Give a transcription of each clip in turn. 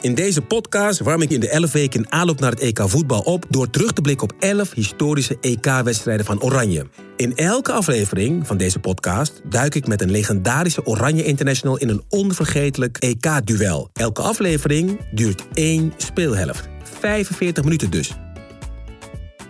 In deze podcast warm ik in de 11 weken in aanloop naar het EK voetbal op... door terug te blikken op 11 historische EK-wedstrijden van Oranje. In elke aflevering van deze podcast duik ik met een legendarische Oranje International... in een onvergetelijk EK-duel. Elke aflevering duurt één speelhelft. 45 minuten dus.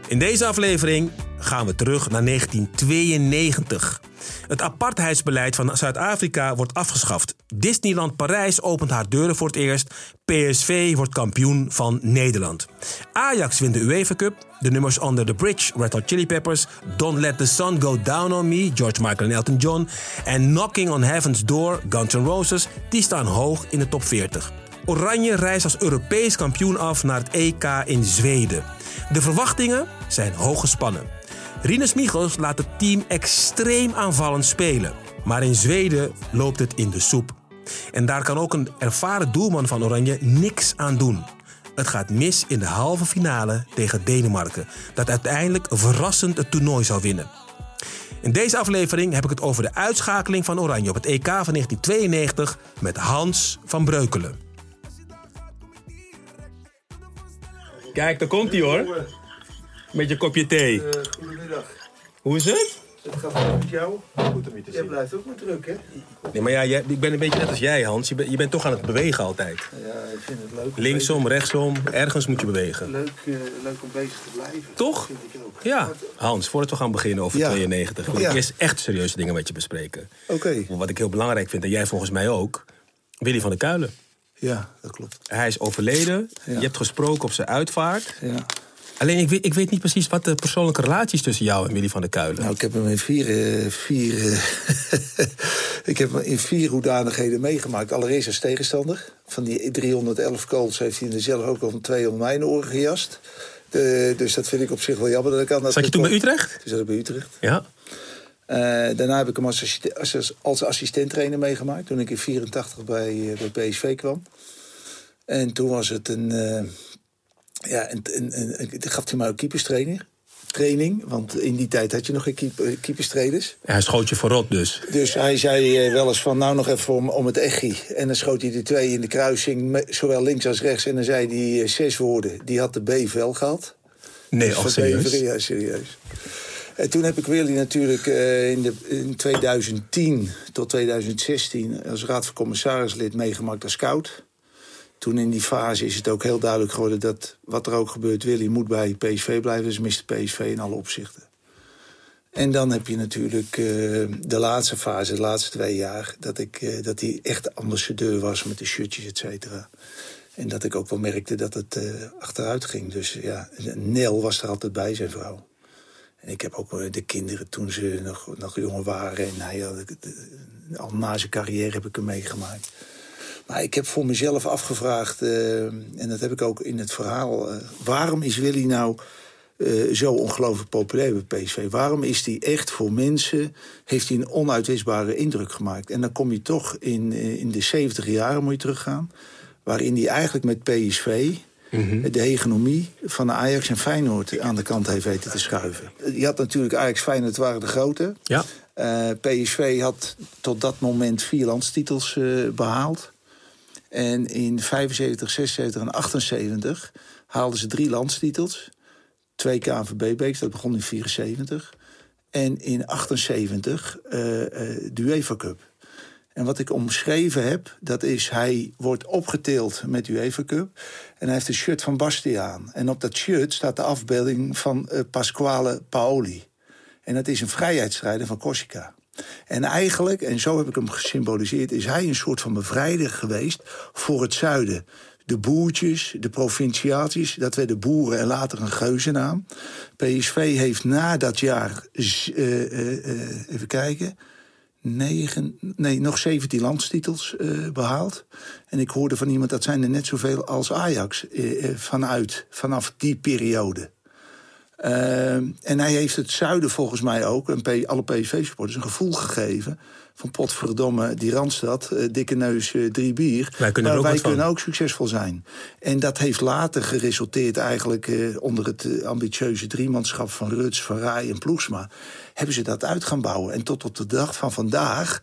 In deze aflevering gaan we terug naar 1992. Het apartheidsbeleid van Zuid-Afrika wordt afgeschaft. Disneyland Parijs opent haar deuren voor het eerst. PSV wordt kampioen van Nederland. Ajax wint de UEFA Cup. De nummers Under the Bridge, Red Hot Chili Peppers. Don't Let the Sun Go Down on Me, George Michael en Elton John. En Knocking on Heaven's Door, Guns N' Roses, die staan hoog in de top 40. Oranje reist als Europees kampioen af naar het EK in Zweden. De verwachtingen zijn hoog gespannen. Rinus Michels laat het team extreem aanvallend spelen. Maar in Zweden loopt het in de soep. En daar kan ook een ervaren doelman van Oranje niks aan doen. Het gaat mis in de halve finale tegen Denemarken, dat uiteindelijk verrassend het toernooi zal winnen. In deze aflevering heb ik het over de uitschakeling van Oranje op het EK van 1992 met Hans van Breukelen. Kijk, daar komt hij hoor. Met je kopje thee. Goedemiddag. Hoe is het? Het gaat goed met jou? Goed om je te zien. Jij blijft ook maar druk, hè? Nee, maar ja, jij- ik ben een beetje net als jij, Hans. Je, bent- je bent toch aan het bewegen altijd. Ja, ik vind het leuk. om Linksom, bezig- rechtsom, ergens moet je bewegen. Leuk, eh, leuk om bezig te blijven. Toch? Dat vind ik ook. Ja, Hans, voordat we gaan beginnen over Ja. 92, wil ik Ja. eerst echt serieuze dingen met je bespreken. Oké. Wat ik heel belangrijk vind, en jij volgens mij ook, Willy van der Kuilen. Ja, dat klopt. Hij is overleden. Ja. Je hebt gesproken op zijn uitvaart. Ja. Alleen ik weet, ik weet niet precies wat de persoonlijke relaties tussen jou en Willy van der Kuilen. Nou, ik heb hem in vier... eh, vier eh, ik heb hem in vier hoedanigheden meegemaakt. Allereerst als tegenstander. Van die 311 goals heeft hij er zelf ook al van 200 mijn oren gejast. Dus dat vind ik op zich wel jammer dat ik aan dat... Zat je toen bij Utrecht? Toen zat ik bij Utrecht. Ja. Eh, daarna heb ik hem als, als, als assistent-trainer meegemaakt. Toen ik in 84 bij, bij PSV kwam. En toen was het een... ja, een- toen gaf hij mij ook keeperstrainer. Training, want in die tijd had je nog geen keeper, keeperstrainers. Hij schoot je verrot dus. Dus hij zei eh, wel eens van nou nog even om, om het echi. En dan schoot hij de twee in de kruising, zowel links als rechts. En dan zei hij eh, zes woorden. Die had de B-vel gehad. Nee, Dus oh, van serieus? Ja, serieus. En toen heb ik Willy natuurlijk eh, in, de, in 2010 tot 2016 als raad van commissarislid meegemaakt als scout. Toen in die fase is het ook heel duidelijk geworden dat wat er ook gebeurt, Willy moet bij PSV blijven. Dus miste PSV in alle opzichten. En dan heb je natuurlijk eh, de laatste fase, de laatste twee jaar, dat, ik, eh, dat hij echt ambassadeur was met de shirtjes, et cetera. En dat ik ook wel merkte dat het eh, achteruit ging. Dus ja, Nel was er altijd bij, zijn vrouw. En ik heb ook de kinderen toen ze nog, nog jonger waren. En hij had, al na zijn carrière heb ik hem meegemaakt. Maar ik heb voor mezelf afgevraagd, eh, en dat heb ik ook in het verhaal... eh, waarom is Willy nou eh, zo ongelooflijk populair bij PSV? Waarom is hij echt voor mensen... heeft hij een onuitwisbare indruk gemaakt? En dan kom je toch in, in de 70 jaren, moet je teruggaan... waarin hij eigenlijk met PSV... de hegemonie van Ajax en Feyenoord aan de kant heeft weten te schuiven. Je had natuurlijk Ajax Feyenoord waren de grote. Ja. PSV had tot dat moment vier landstitels eh, behaald. En in 75, 76 en 78 haalden ze drie landstitels. Twee KNVB-beeks, dat begon in 74. En in 78 eh, eh, de UEFA Cup. En wat ik omschreven heb, dat is hij wordt opgeteeld met UEFA Cup. En hij heeft een shirt van Bastiaan. En op dat shirt staat de afbeelding van eh, Pasquale Paoli. En dat is een vrijheidsstrijder van Corsica. En eigenlijk, en zo heb ik hem gesymboliseerd, is hij een soort van bevrijder geweest voor het zuiden. De boertjes, de provinciaties, dat werden boeren en later een geuzennaam. PSV heeft na dat jaar, eh, eh, eh, even kijken, negen, nee, nog 17 landstitels eh, behaald. En ik hoorde van iemand dat zijn er net zoveel als Ajax vanuit, vanaf die periode. Eh, en hij heeft het zuiden volgens mij ook, en alle PSV-supporters, een gevoel gegeven van potverdomme, die Randstad, eh, dikke neus, eh, drie bier. Wij kunnen maar ook wij kunnen ook succesvol zijn. En dat heeft later geresulteerd eigenlijk eh, onder het ambitieuze driemanschap van Ruts, Van Rij en Ploegsma. Hebben ze dat uit gaan bouwen. En tot op de dag van vandaag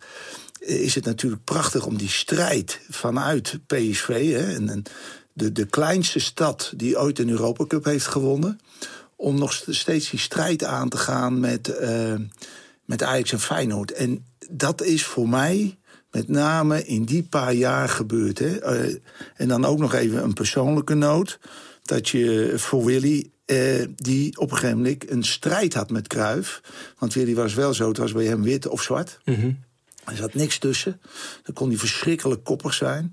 is het natuurlijk prachtig om die strijd vanuit PSV, hè, en, en de, de kleinste stad die ooit een Europa Cup heeft gewonnen, om nog st- steeds die strijd aan te gaan met, eh, met Ajax en Feyenoord. En dat is voor mij met name in die paar jaar gebeurd. Hè. Eh, en dan ook nog even een persoonlijke noot. Dat je voor Willy, eh, die op een gegeven moment een strijd had met Kruif. Want Willy was wel zo, het was bij hem wit of zwart. Er zat niks tussen. Dan kon hij verschrikkelijk koppig zijn.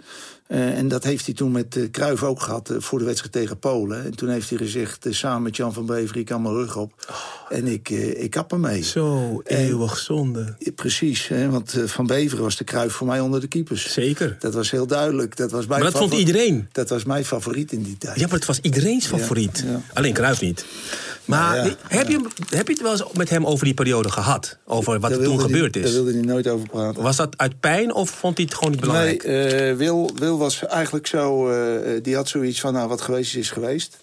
Eh, en dat heeft hij toen met uh, ook gehad eh, voor de wedstrijd tegen Polen. En toen heeft hij gezegd, samen met Jan van Bever, ik kan mijn rug op. En ik, ik kap ermee. Zo eeuwig zonde. Precies, hè, want Van Beveren was de Cruijff voor mij onder de keepers. Zeker. Dat was heel duidelijk. Dat was mijn Maar dat vond iedereen. Dat was mijn favoriet in die tijd. Ja, maar het was iedereen's favoriet. ja. Alleen Cruijff niet. Maar Nou ja, heb, je, heb je het wel eens met hem over die periode gehad? Over wat Daar er toen gebeurd Daar is? wilde hij nooit over praten. Was dat uit pijn of vond hij het gewoon niet belangrijk? Nee, eh, Wil, Was eigenlijk zo... eh, die had zoiets van, nou, wat geweest is, is geweest.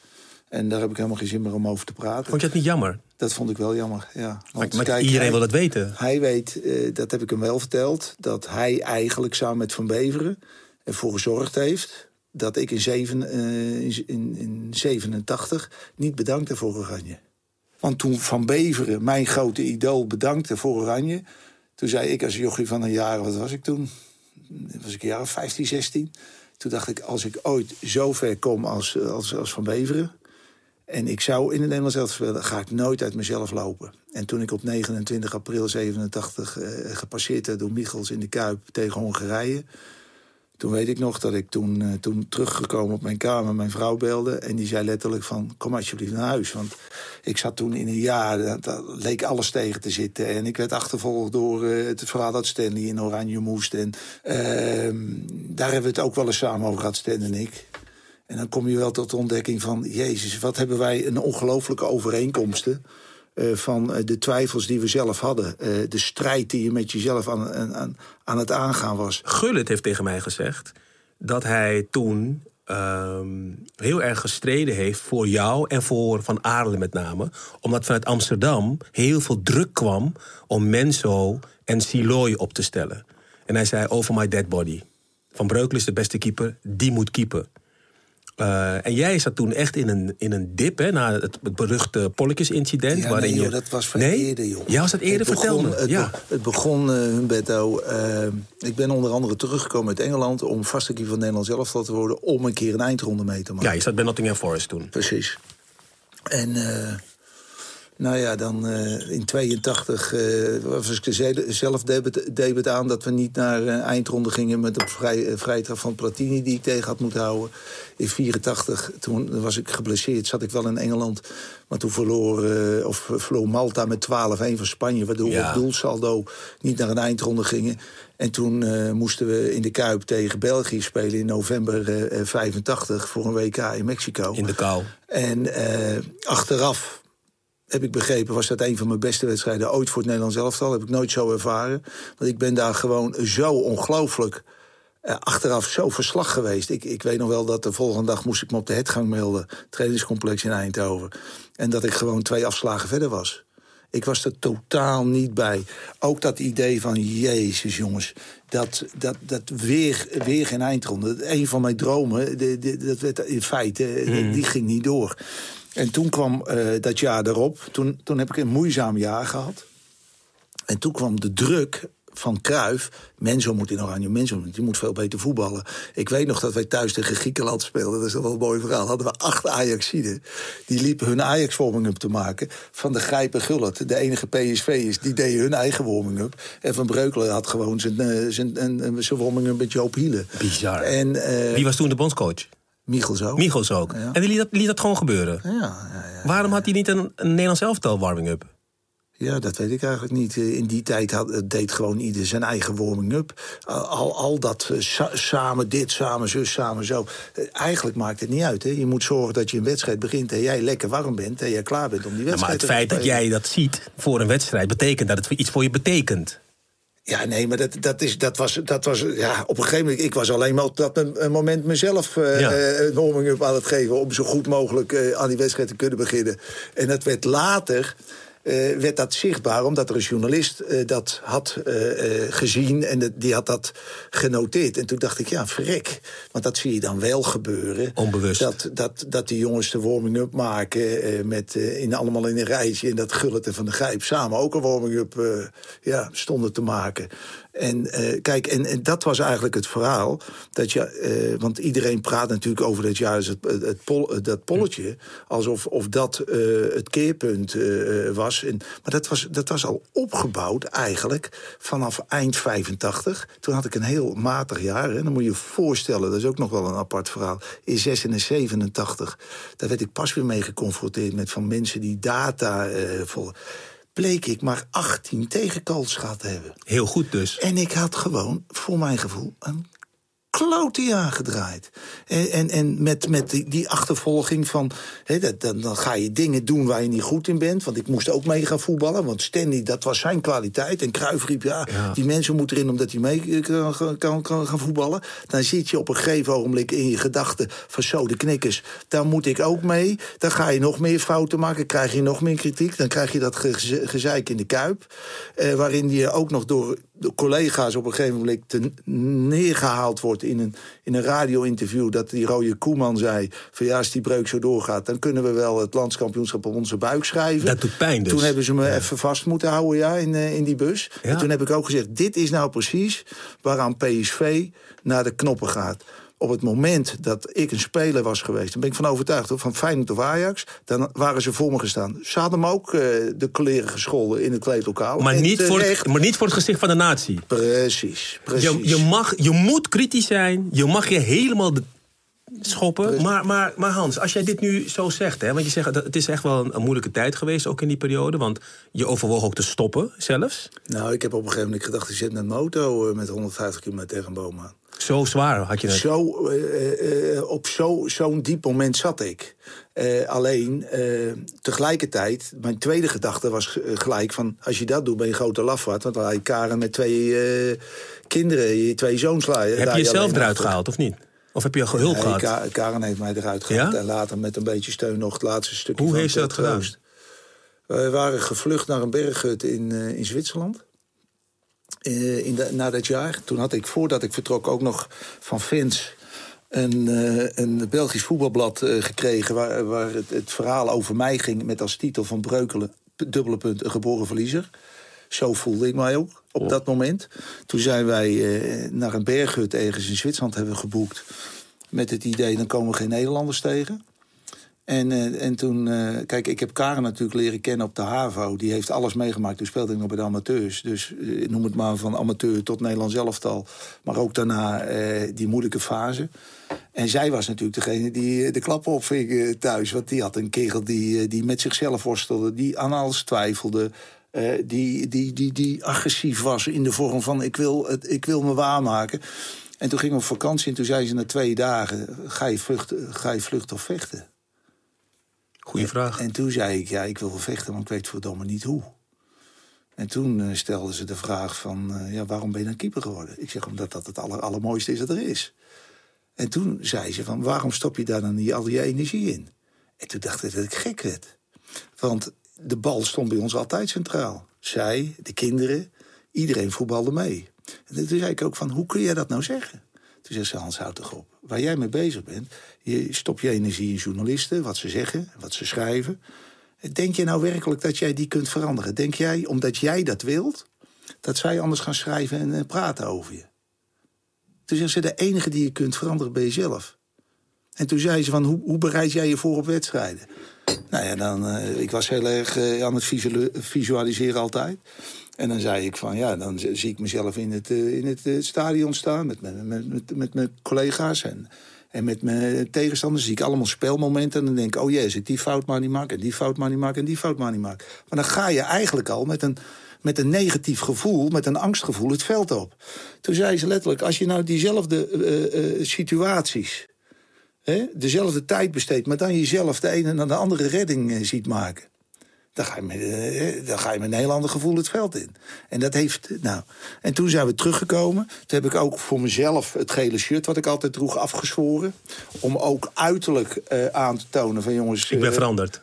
En daar heb ik helemaal geen zin meer om over te praten. Vond je dat niet jammer? Dat vond ik wel jammer, ja. Want maar kijk, iedereen hij- wil dat weten. Hij weet, eh, dat heb ik hem wel verteld... dat hij eigenlijk samen met Van Beveren ervoor gezorgd heeft... dat ik in, zeven, eh, in, in, in 87 niet bedankte voor Oranje. Want toen Van Beveren, mijn grote idool, bedankte voor Oranje... toen zei ik als jochie van een jaar, wat was ik toen? Was ik een jaar of 15, 16? Toen dacht ik, als ik ooit zo ver kom als, als, als Van Beveren... En ik zou in het Nederlands elftal spelen, ga ik nooit uit mezelf lopen. En toen ik op 29 april 87 eh, gepasseerd werd door Michels in de Kuip tegen Hongarije... toen weet ik nog dat ik toen, eh, toen teruggekomen op mijn kamer mijn vrouw belde... en die zei letterlijk van, kom alsjeblieft naar huis. Want ik zat toen in een jaar, dat, leek alles tegen te zitten. En ik werd achtervolgd door eh, het verhaal dat Stanley in Oranje moest. En ehm, daar hebben we het ook wel eens samen over gehad, Stan en ik... En dan kom je wel tot de ontdekking van... Jezus, wat hebben wij een ongelooflijke overeenkomsten... eh, van eh, de twijfels die we zelf hadden. Eh, de strijd die je met jezelf aan, aan, aan het aangaan was. Gullit heeft tegen mij gezegd dat hij toen ehm, heel erg gestreden heeft voor jou en voor Van Aarle met name. Omdat vanuit Amsterdam heel veel druk kwam om Menso en Siloy op te stellen. En hij zei over my dead body. Van Breukelen is de beste keeper, die moet keeper. Eh, en jij zat toen echt in een, in een dip, hè, na het, het beruchte Polletjes-incident. Ja, waarin nee, je... dat was van nee? eerder, joh. Ja, was dat eerder? Het Vertel begon, me. Het, ja. be- het begon, eh, Humberto... eh, ik ben onder andere teruggekomen uit Engeland... om vaste keeper van Nederland elftal te worden... om een keer een eindronde mee te maken. ja, je zat bij Nottingham Forest toen. Precies. En nou ja, dan eh, in 82 eh, was ik ze- zelf debet, debet aan... dat we niet naar eh, eindronde gingen met een vrij, vrijtrap van Platini... die ik tegen had moeten houden. In 84, toen was ik geblesseerd, zat ik wel in Engeland. Maar toen verloor, of verloor Malta met 12-1 van Spanje... waardoor we op doelsaldo niet naar een eindronde gingen. En toen moesten we in de Kuip tegen België spelen in november eh, 85... voor een WK in Mexico. In de kou. En achteraf heb ik begrepen, was dat een van mijn beste wedstrijden ooit voor het Nederlands elftal. Heb ik nooit zo ervaren. Want ik ben daar gewoon zo ongelooflijk eh, achteraf zo verslag geweest. Ik, ik weet nog wel dat de volgende dag moest ik me op de hetgang melden. Trainingscomplex in Eindhoven. En dat ik gewoon twee afslagen verder was. Ik was er totaal niet bij. Ook dat idee van, jezus jongens, dat, dat, dat weer, weer geen eindronde. Een van mijn dromen, de, de- dat werd in feite, eh, die ging niet door. En toen kwam eh, dat jaar erop. Toen, toen heb ik een moeizaam jaar gehad. En toen kwam de druk van Cruijff. Menzo moet in Oranje, Menzo moet- die moet veel beter voetballen. Ik weet nog dat wij thuis tegen Griekenland speelden. Dat is wel een mooi verhaal. Hadden we acht Ajaxiden. Die liepen hun Ajax warming-up te maken. Van de Grijp en Gullit, de enige PSV'ers, die deden hun eigen warming-up. En Van Breukelen had gewoon zijn, eh, zijn, zijn warming-up met Joop Hielen. Bizar. En eh Wie was toen de bondscoach? Michels ook. Michels ook. En die liet dat, liet dat gewoon gebeuren. Ja, ja, ja. Waarom had hij niet een, een Nederlands elftal warming-up? Ja, dat weet ik eigenlijk niet. Eh, In die tijd had, deed gewoon ieder zijn eigen warming-up. Al, al, al dat eh, sa- samen dit, samen zus, samen zo. Eh, Eigenlijk maakt het niet uit. Hè. Je moet zorgen dat je een wedstrijd begint... en jij lekker warm bent en jij klaar bent om die Ja, maar wedstrijd het te feit dat spelen. jij dat ziet voor een wedstrijd... betekent dat het iets voor je betekent. Ja, nee, maar dat, dat, is, dat was, dat was ja, op een gegeven moment... Ik was alleen maar op dat een moment mezelf eh, Ja. eh, een warming-up aan het geven... om zo goed mogelijk eh, aan die wedstrijd te kunnen beginnen. En dat werd later... eh, werd dat zichtbaar, omdat er een journalist eh, dat had eh, gezien... en de- die had dat genoteerd. En toen dacht ik, ja, verrek. Want dat zie je dan wel gebeuren. Onbewust. Dat, dat, dat die jongens de warming-up maken... met, in, allemaal in een rijtje... en dat Gullit en Van de Grijp samen ook een warming-up ja, stonden te maken. En kijk, en, en dat was eigenlijk het verhaal. Dat je, want iedereen praat natuurlijk over dat juist het, het, het pol- dat polletje. Alsof of dat het keerpunt eh, was. En, maar dat was, dat was al opgebouwd eigenlijk vanaf eind 85. Toen had ik een heel matig jaar. Hè. Dan moet je je voorstellen, dat is ook nog wel een apart verhaal. In 86, 87, daar werd ik pas weer mee geconfronteerd met van mensen die data eh volgen. Bleek ik maar 18 tegenkalls gehad te hebben. Heel goed dus. En ik had gewoon, voor mijn gevoel, een klote aangedraaid. En, en, en met, met die, die achtervolging van... Dat, dan, dan ga je dingen doen waar je niet goed in bent. Want ik moest ook mee gaan voetballen. Want Stanley, dat was zijn kwaliteit. En Cruijff riep, ja, Ja. die mensen moeten erin... omdat hij mee eh, kan, kan, kan gaan voetballen. Dan zit je op een gegeven ogenblik in je gedachten... van zo, de knikkers, daar moet ik ook mee. Dan ga je nog meer fouten maken, krijg je nog meer kritiek. Dan krijg je dat ge- gezeik in de kuip. Eh, waarin je ook nog door de collega's op een gegeven moment te neergehaald wordt in een, in een radio-interview. Dat die rode Koeman zei: van ja, als die breuk zo doorgaat, dan kunnen we wel het landskampioenschap op onze buik schrijven. Dat doet pijn dus. Toen hebben ze me even vast moeten houden ja, in, eh, in die bus. Ja. En toen heb ik ook gezegd: dit is nou precies waaraan PSV naar de knoppen gaat. Op het moment dat ik een speler was geweest, dan ben ik van overtuigd hoor, van Feyenoord of Ajax, dan waren ze voor me gestaan. Ze hadden me ook eh, de kleren gescholden in het kleedlokaal. Maar niet, voor het, maar niet voor het gezicht van de natie. Precies, precies. Je, je, mag, je moet kritisch zijn. Je mag je helemaal de- schoppen. Maar, maar, maar Hans, als jij dit nu zo zegt... Hè, want je zegt dat het is echt wel een, een moeilijke tijd geweest... ook in die periode. Want je overwoog ook te stoppen zelfs. Nou, ik heb op een gegeven moment gedacht, ik zit met een moto eh, met 150 km tegen een boom aan. Zo zwaar had je het. Zo, eh, eh, op zo- zo'n diep moment zat ik. Eh, alleen, eh, tegelijkertijd, mijn tweede gedachte was eh, gelijk van... als je dat doet, ben je grote lafaard. Want dan had je Karen met twee eh, kinderen, je twee zoons heb je jezelf eruit achter. gehaald of niet? Of heb je al hulp Nee, gehad? Ka- Karen heeft mij eruit gehaald. Ja? En later met een beetje steun nog het laatste stukje Hoe heeft ze dat gedaan? We waren gevlucht naar een berghut in, eh, in Zwitserland. Eh, in de, na dat jaar. Toen had ik, voordat ik vertrok, ook nog van Fins... een, eh, een Belgisch voetbalblad eh, gekregen... waar, waar het, het verhaal over mij ging met als titel van Breukelen... dubbele punt, een geboren verliezer. Zo voelde ik mij ook op dat moment. Toen zijn wij naar een berghut ergens in Zwitserland hebben geboekt... met het idee, dan komen we geen Nederlanders tegen... En, eh, en toen, eh, kijk, ik heb Karen natuurlijk leren kennen op de HAVO. Die heeft alles meegemaakt. Toen speelde ik nog bij de amateurs. Dus eh, noem het maar van amateur tot Nederlands elftal. Maar ook daarna die moeilijke fase. En zij was natuurlijk degene die de klappen opving thuis. Want die had een kerel die, die met zichzelf worstelde. Die aan alles twijfelde. die, die, die, die agressief was in de vorm van ik wil, het, ik wil me waarmaken. En toen gingen we op vakantie en toen zei ze na twee dagen... ga je vluchten, ga je vluchten of vechten? Goeie vraag. En toen zei ik, ja, ik wil wel vechten, maar ik weet verdomme niet hoe. En toen eh, stelden ze de vraag van, eh, ja, waarom ben je dan keeper geworden? Ik zeg, omdat dat het aller, allermooiste is dat er is. En toen zei ze van, waarom stop je daar dan niet al je energie in? En toen dacht ik dat ik gek werd. Want de bal stond bij ons altijd centraal. Zij, de kinderen, iedereen voetbalde mee. En toen zei ik ook van, hoe kun jij dat nou zeggen? Toen zei ze, Hans, houd toch op. Waar jij mee bezig bent, je stop je energie in journalisten, wat ze zeggen, wat ze schrijven. Denk je nou werkelijk dat jij die kunt veranderen? Denk jij, omdat jij dat wilt, dat zij anders gaan schrijven en eh, praten over je. Toen zei ze, de enige die je kunt veranderen ben jezelf. En toen zei ze van, hoe, hoe bereid jij je voor op wedstrijden? Nou ja, dan, eh, ik was heel erg eh, aan het visuali- visualiseren altijd. En dan zei ik van, ja, dan zie ik mezelf in het, eh, in het eh, stadion staan... met, met, met, met mijn collega's en, en met mijn tegenstanders. zie ik allemaal spelmomenten en dan denk ik... oh jee, ik die fout maar niet maak en die fout maar niet maak en die fout maar niet maak. Maar dan ga je eigenlijk al met een, met een negatief gevoel, met een angstgevoel het veld op. Toen zei ze letterlijk, als je nou diezelfde eh, situaties hè, dezelfde tijd besteedt, maar dan jezelf de ene na de andere redding ziet maken. Dan ga, je met, eh, dan ga je met een heel ander gevoel het veld in. En dat heeft. Nou. En toen zijn we teruggekomen. Toen heb ik ook voor mezelf het gele shirt, wat ik altijd droeg, afgezworen. Om ook uiterlijk eh, aan te tonen van jongens. Ik ben eh, veranderd.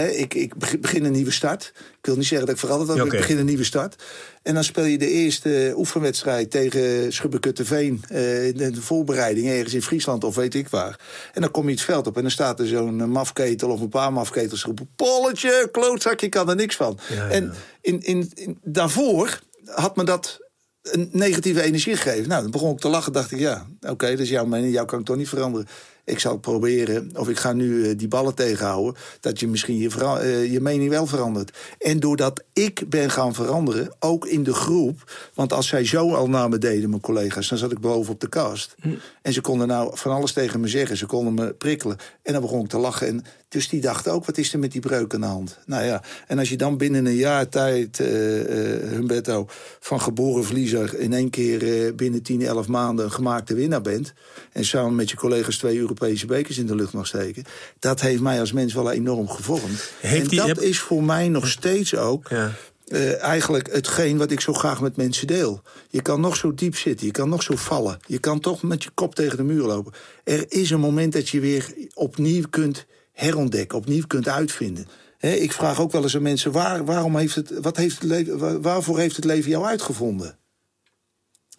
Ik, ik beg- begin een nieuwe start. Ik wil niet zeggen dat ik veranderd Ja, maar ik begin een nieuwe start. En dan speel je de eerste oefenwedstrijd tegen Schubbekutteveen... eh in de voorbereiding ergens in Friesland of weet ik waar. En dan kom je het veld op en dan staat er zo'n eh, mafketel of een paar mafketels roepen... Polletje, klootzak, je kan er niks van. Ja, ja. En in, in, in- daarvoor had me dat een negatieve energie gegeven. Nou, dan begon ik te lachen, dacht ik, ja, oké, dat is jouw mening, jou kan ik toch niet veranderen. Ik zal proberen, of ik ga nu eh, die ballen tegenhouden... dat je misschien je, eh, je mening wel verandert. En doordat ik ben gaan veranderen, ook in de groep... want als zij zo al naar me deden, mijn collega's... dan zat ik boven op de kast. En ze konden nou van alles tegen me zeggen. Ze konden me prikkelen. En dan begon ik te lachen. En dus die dachten ook, wat is er met die breuk aan de hand? Nou ja, en als je dan binnen een jaar tijd, eh eh, Humberto... van geboren verliezer in één keer eh, binnen 10, 11 maanden... een gemaakte winnaar bent... en samen met je collega's twee Europese bekers in de lucht mag steken... dat heeft mij als mens wel enorm gevormd. Heeft en die- dat heb- is voor mij nog steeds ook... Ja. eh, eigenlijk hetgeen wat ik zo graag met mensen deel. Je kan nog zo diep zitten, je kan nog zo vallen. Je kan toch met je kop tegen de muur lopen. Er is een moment dat je weer opnieuw kunt herontdekken, opnieuw kunt uitvinden. Ik vraag ook wel eens aan mensen: waar, waarom heeft het, wat heeft het leven, waar- waarvoor heeft het leven jou uitgevonden?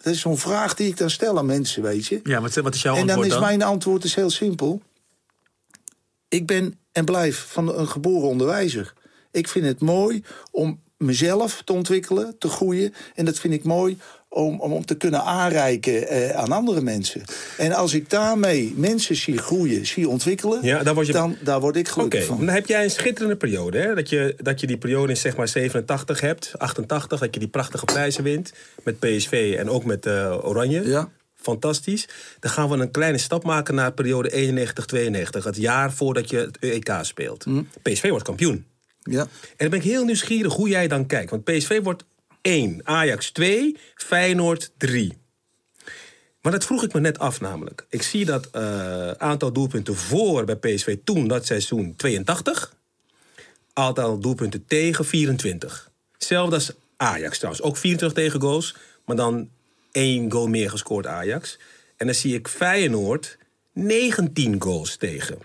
Dat is zo'n vraag die ik dan stel aan mensen, weet je. Ja, wat, wat is jouw En dan antwoord is dan? mijn antwoord is heel simpel. Ik ben en blijf van een geboren onderwijzer. Ik vind het mooi om mezelf te ontwikkelen, te groeien. En dat vind ik mooi om, om, om te kunnen aanreiken eh, aan andere mensen. En als ik daarmee mensen zie groeien, zie ontwikkelen... Ja, daar word je- dan daar word ik gelukkig van. dan heb jij een schitterende periode. Hè? Dat, je, dat je die periode in zeg maar 87 hebt, 88, dat je die prachtige prijzen wint. Met PSV en ook met eh, Oranje. Ja. Fantastisch. Dan gaan we een kleine stap maken naar periode 91-92. Het jaar voordat je het EK speelt. Hm. PSV wordt kampioen. Ja. En dan ben ik heel nieuwsgierig hoe jij dan kijkt. Want PSV wordt 1, Ajax 2, Feyenoord 3. Maar dat vroeg ik me net af namelijk. Ik zie dat eh, aantal doelpunten voor bij PSV toen, dat seizoen, 82. Aantal doelpunten tegen, 24. Hetzelfde als Ajax trouwens. Ook 24 tegen goals, maar dan één goal meer gescoord Ajax. En dan zie ik Feyenoord 19 goals tegen.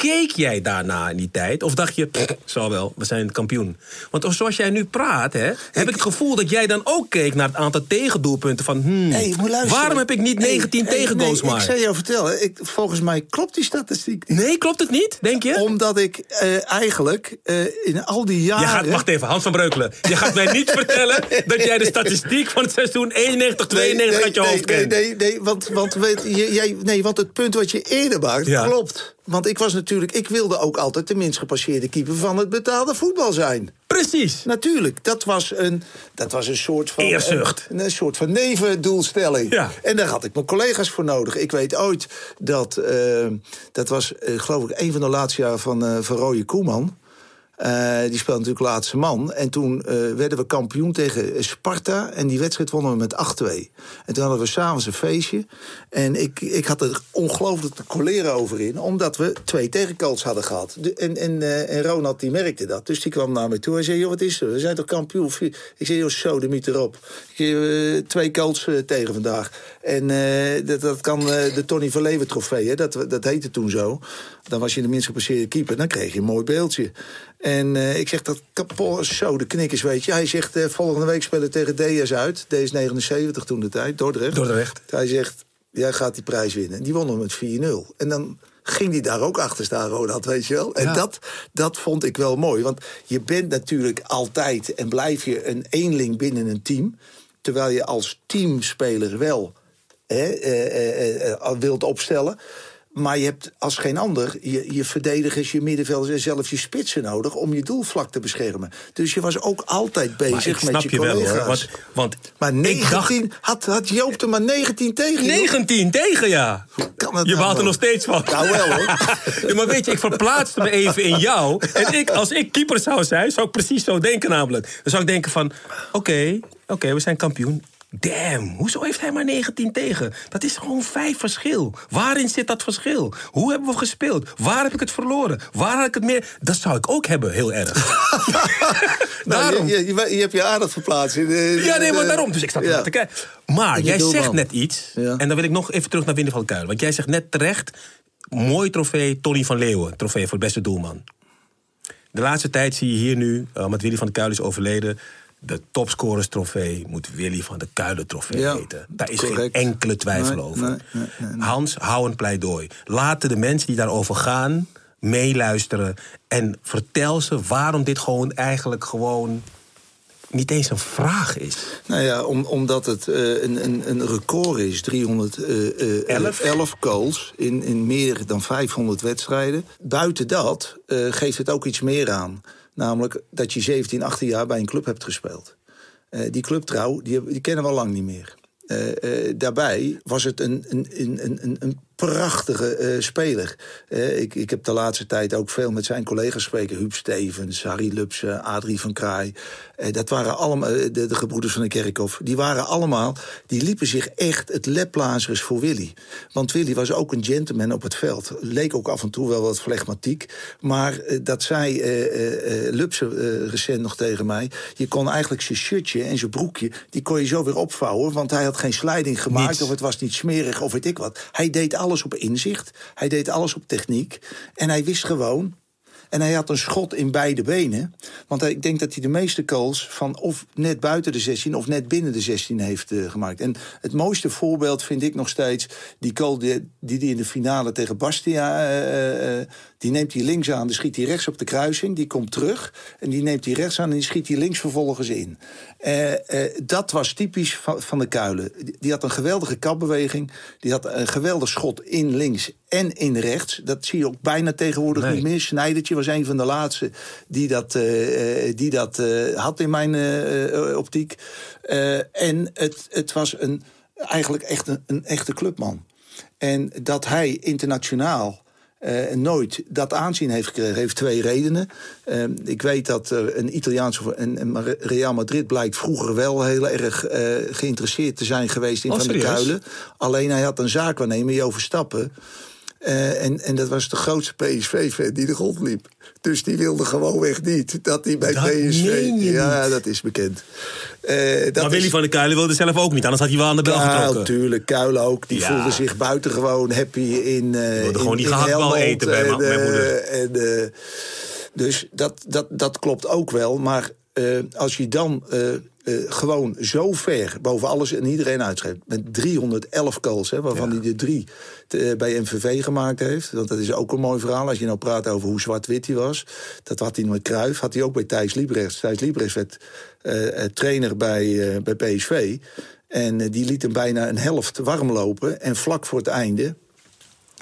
Keek jij daarna in die tijd? Of dacht je, "Pff, zal wel, we zijn kampioen? Want zoals jij nu praat, hè, heb ik het gevoel dat jij dan ook keek naar het aantal tegendoelpunten. Van, hmm, Hey, waarom heb ik niet Hey, 19 hey, tegengoals nee, maar? Ik zal jou vertellen, ik, volgens mij klopt die statistiek niet. Nee, klopt het niet, denk je? Omdat ik eh, eigenlijk eh, in al die jaren... Je gaat, wacht even, Hans van Breukelen. Je gaat mij niet vertellen dat jij de statistiek van het seizoen 91, 92 uit je hoofd nee, kent. nee, nee, nee, want, want, weet, je, jij, nee, want het punt wat je eerder maakt, Ja. klopt. Want ik was natuurlijk, ik wilde ook altijd de minst gepasseerde keeper van het betaalde voetbal zijn. Precies. Natuurlijk, dat was een, dat was een soort van... Eerzucht. Een, een soort van nevendoelstelling. Ja. En daar had ik mijn collega's voor nodig. Ik weet ooit dat, eh, dat was eh, geloof ik een van de laatste jaren van, eh van Roye Koeman. Eh, die speelde natuurlijk laatste man. En toen eh, werden we kampioen tegen Sparta. En die wedstrijd wonnen we met 8-2. En toen hadden we s'avonds een feestje. En ik, ik had er ongelooflijk te coleren over in. Omdat we twee tegenkalts hadden gehad. En, en, eh, en Ronald die merkte dat. Dus die kwam naar me toe. Hij zei, joh, wat is er? We zijn toch kampioen? Ik zei, joh, miet erop. Ik zei, twee kalts tegen vandaag. En eh, dat, dat kan eh, de Tony van Leeuwen trofee. Hè? Dat, dat heette toen zo. Dan was je de minst gepasseerde keeper. Dan kreeg je een mooi beeldje. En eh, ik zeg dat kapot, zo de knikkers, weet je. Hij zegt, volgende week spelen tegen DS uit. DS79 toen de tijd, Dordrecht. Dordrecht. Hij zegt, jij gaat die prijs winnen. En die wonnen we met 4-0. En dan ging hij daar ook achter staan, Ronald, weet je wel. En Ja. dat, dat vond ik wel mooi. Want je bent natuurlijk altijd en blijf je een eenling binnen een team. Terwijl je als teamspeler wel hè, eh, eh, eh, wilt opstellen. Maar je hebt als geen ander je, je verdedigers, je middenvelders en zelfs je spitsen nodig om je doelvlak te beschermen. Dus je was ook altijd bezig ik met snap je je wel collega's. hoor. Want, want maar ik dacht 19, had, had Joop er maar 19 tegen. joh. 19 tegen ja. kan het Je nou, baalt er nog steeds van. Nou wel, hoor. ja, maar weet je, ik verplaatste me even in jou. En ik, als ik keeper zou zijn, zou ik precies zo denken namelijk. Dan zou ik denken van, oké, oké, we zijn kampioen. Damn, hoezo heeft hij maar 19 tegen? Dat is gewoon vijf verschil. Waarin zit dat verschil? Hoe hebben we gespeeld? Waar heb ik het verloren? Waar had ik het meer? Dat zou ik ook hebben, heel erg. Nou, daarom. Je, je, je hebt je aardig verplaatst. Ja, nee, maar daarom. Dus ik zat ja. te kijken. Maar je jij zegt net iets. Ja. En dan wil ik nog even terug naar Winnie van Kuilen. Want jij zegt net terecht... mooi trofee Tony van Leeuwen. Trofee voor beste doelman. De laatste tijd zie je hier nu... uh, omdat Willy van der Kuilen is overleden... de topscorers trofee moet Willy van der Kuilen trofee Ja, heten. Daar is correct. geen enkele twijfel Nee, over. nee, nee. Hans, hou een pleidooi. Laten de mensen die daarover gaan meeluisteren... en vertel ze waarom dit gewoon eigenlijk gewoon... niet eens een vraag is. Nou ja, om, omdat het eh, een, een, een record is. 311 Elf? 11 goals in, in meer dan 500 wedstrijden. Buiten dat eh, geeft het ook iets meer aan. Namelijk dat je 17, 18 jaar bij een club hebt gespeeld. Eh, die clubtrouw, die, die kennen we al lang niet meer. Eh, eh, daarbij was het een, een, een, een, een prachtige eh, speler. Eh, ik, ik heb de laatste tijd ook veel met zijn collega's gesproken. Huub Stevens, Harry Lupsen, Adrie van Kraai. Eh, dat waren allemaal de, de gebroeders van de Kerkhof. Die waren allemaal, die liepen zich echt het leplazers voor Willy. Want Willy was ook een gentleman op het veld. Leek ook af en toe wel wat flegmatiek. Maar dat zei eh, recent nog tegen mij. Je kon eigenlijk zijn shirtje en zijn broekje, die kon je zo weer opvouwen. Want hij had geen slijding gemaakt Niets. of het was niet smerig of weet ik wat. Hij deed alles op inzicht. Hij deed alles op techniek. En hij wist gewoon. En hij had een schot in beide benen. Want ik denk dat hij de meeste goals van of net buiten de 16 of net binnen de 16 heeft eh, gemaakt. En het mooiste voorbeeld vind ik nog steeds die goal die hij in de finale tegen Bastia. eh, eh, die neemt hij links aan, die schiet hij rechts op de kruising. Die komt terug en die neemt hij rechts aan en die schiet hij links vervolgens in. Dat was typisch van, van de Kuilen. Die, die had een geweldige kapbeweging. Die had een geweldig schot in links en in rechts. Dat zie je ook bijna tegenwoordig Nee. niet meer. Snijdertje was een van de laatste die dat, eh, eh, die dat eh, had in mijn optiek. En het, het was een, eigenlijk echt een, een echte clubman. En dat hij internationaal nooit dat aanzien heeft gekregen, heeft twee redenen. Ik weet dat er een Italiaanse en en Real Madrid blijkt vroeger wel heel erg geïnteresseerd te zijn geweest in Oh, Van der serieus? Kuilen. Alleen hij had een zaakwaarnemer, Jo Verstappen. Eh, en, en dat was de grootste PSV-fan die de grond liep. Dus die wilde gewoonweg niet dat hij bij Dat PSV... ja, niet. dat is bekend. Eh, dat maar Willy is- van der Kuilen wilde zelf ook niet, anders had hij wel aan de bel getrokken. natuurlijk. Kuilen ook. Die Ja. voelde zich buitengewoon happy in. eh wilde in- gewoon die gehaktbal eten bij en, mijn moeder. En, dus dat, dat, dat klopt ook wel. Maar als je dan eh, gewoon zo ver boven alles en iedereen uitschrijft. Met 311 goals, hè, waarvan hij de drie eh, bij MVV gemaakt heeft. Want dat is ook een mooi verhaal. Als je nou praat over hoe zwart-wit hij was. Dat had hij met Cruijff. Had hij ook bij Thijs Liebrechts. Thijs Liebrechts werd eh, trainer bij, bij PSV. En die liet hem bijna een helft warm lopen. En vlak voor het einde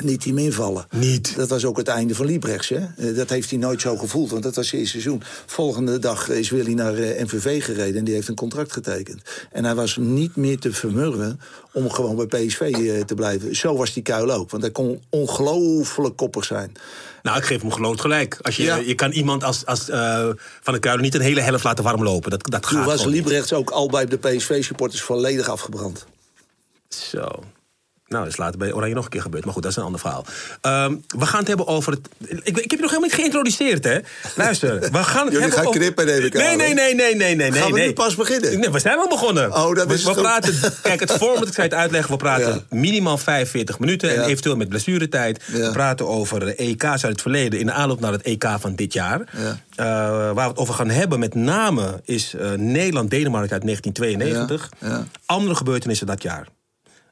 hij hem invallen. Niet. Dat was ook het einde van Liebrechts. Hè? Eh, Dat heeft hij nooit zo gevoeld, want dat was zijn eerste seizoen. Volgende dag is Willy naar eh, MVV gereden en die heeft een contract getekend. En hij was niet meer te vermurwen om gewoon bij PSV eh, te blijven. Zo was die kuil ook, want hij kon ongelooflijk koppig zijn. Nou, ik geef hem geloof gelijk. Als je, Ja. je kan iemand als, als eh, Van der Kuilen niet een hele helft laten warm lopen. Dat, dat Toen gaat was niet. Liebrechts ook al bij de PSV-supporters volledig afgebrand. Zo. Nou, dat is later bij Oranje nog een keer gebeurd. Maar goed, dat is een ander verhaal. Ehm, we gaan het hebben over het... Ik, ik heb je nog helemaal niet geïntroduceerd, hè? Luister, we gaan het Jullie gaan over... knippen, neem ik nee, nee, hè? nee, nee, nee, nee. Gaan we nee. nu pas beginnen? Nee, we zijn al begonnen. Oh, dat we, is we ook. praten... Kijk, het format, ik ga het uitleggen. We praten Ja. minimaal 45 minuten. En eventueel met blessuretijd. Ja. We praten over de EK's uit het verleden... in de aanloop naar het EK van dit jaar. Ja. Eh, waar we het over gaan hebben met name... is eh, Nederland-Denemarken uit 1992. Ja, ja. Andere gebeurtenissen dat jaar.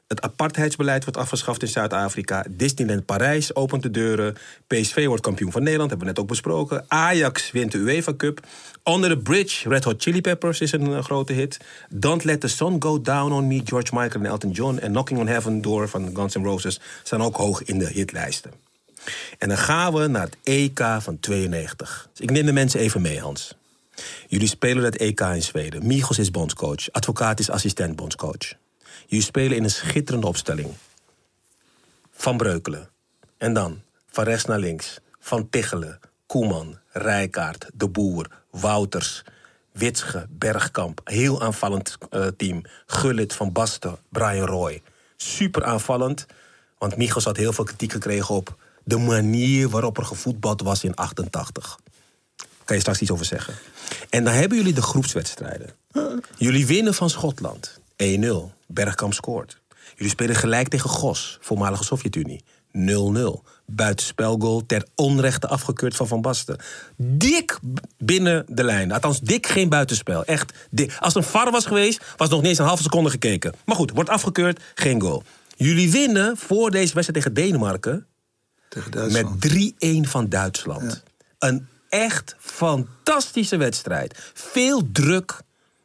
Het apartheidsbeleid wordt afgeschaft in Zuid-Afrika. Disneyland Parijs opent de deuren. PSV wordt kampioen van Nederland, hebben we net ook besproken. Ajax wint de UEFA Cup. Under the Bridge, Red Hot Chili Peppers is een eh, grote hit. Don't Let the Sun Go Down on Me, George Michael en Elton John. En Knocking on Heaven Door van Guns N' Roses staan ook hoog in de hitlijsten. En dan gaan we naar het EK van 92. Dus ik neem de mensen even mee, Hans. Jullie spelen het EK in Zweden. Michels is bondscoach. Advocaat is assistent bondscoach. Jullie spelen in een schitterende opstelling. Van Breukelen. En dan van rechts naar links. Van Tichelen, Koeman, Rijkaard, De Boer, Wouters, Witsche, Bergkamp. Heel aanvallend eh, team. Gullit, Van Basten, Brian Roy. Super aanvallend. Want Michels had heel veel kritiek gekregen op de manier waarop er gevoetbald was in 88. Kan je straks iets over zeggen. En dan hebben jullie de groepswedstrijden. Jullie winnen van Schotland. 1-0. Bergkamp scoort. Jullie spelen gelijk tegen Gos, voormalige Sovjet-Unie. 0-0. Buitenspelgoal ter onrechte afgekeurd van Van Basten. Dik binnen de lijn. Althans, dik geen buitenspel. Echt dik. Als het een VAR was geweest, was nog niet eens een halve seconde gekeken. Maar goed, wordt afgekeurd, geen goal. Jullie winnen voor deze wedstrijd tegen Denemarken Tegen Duitsland. met 3-1 van Duitsland. Een echt fantastische wedstrijd. Veel druk,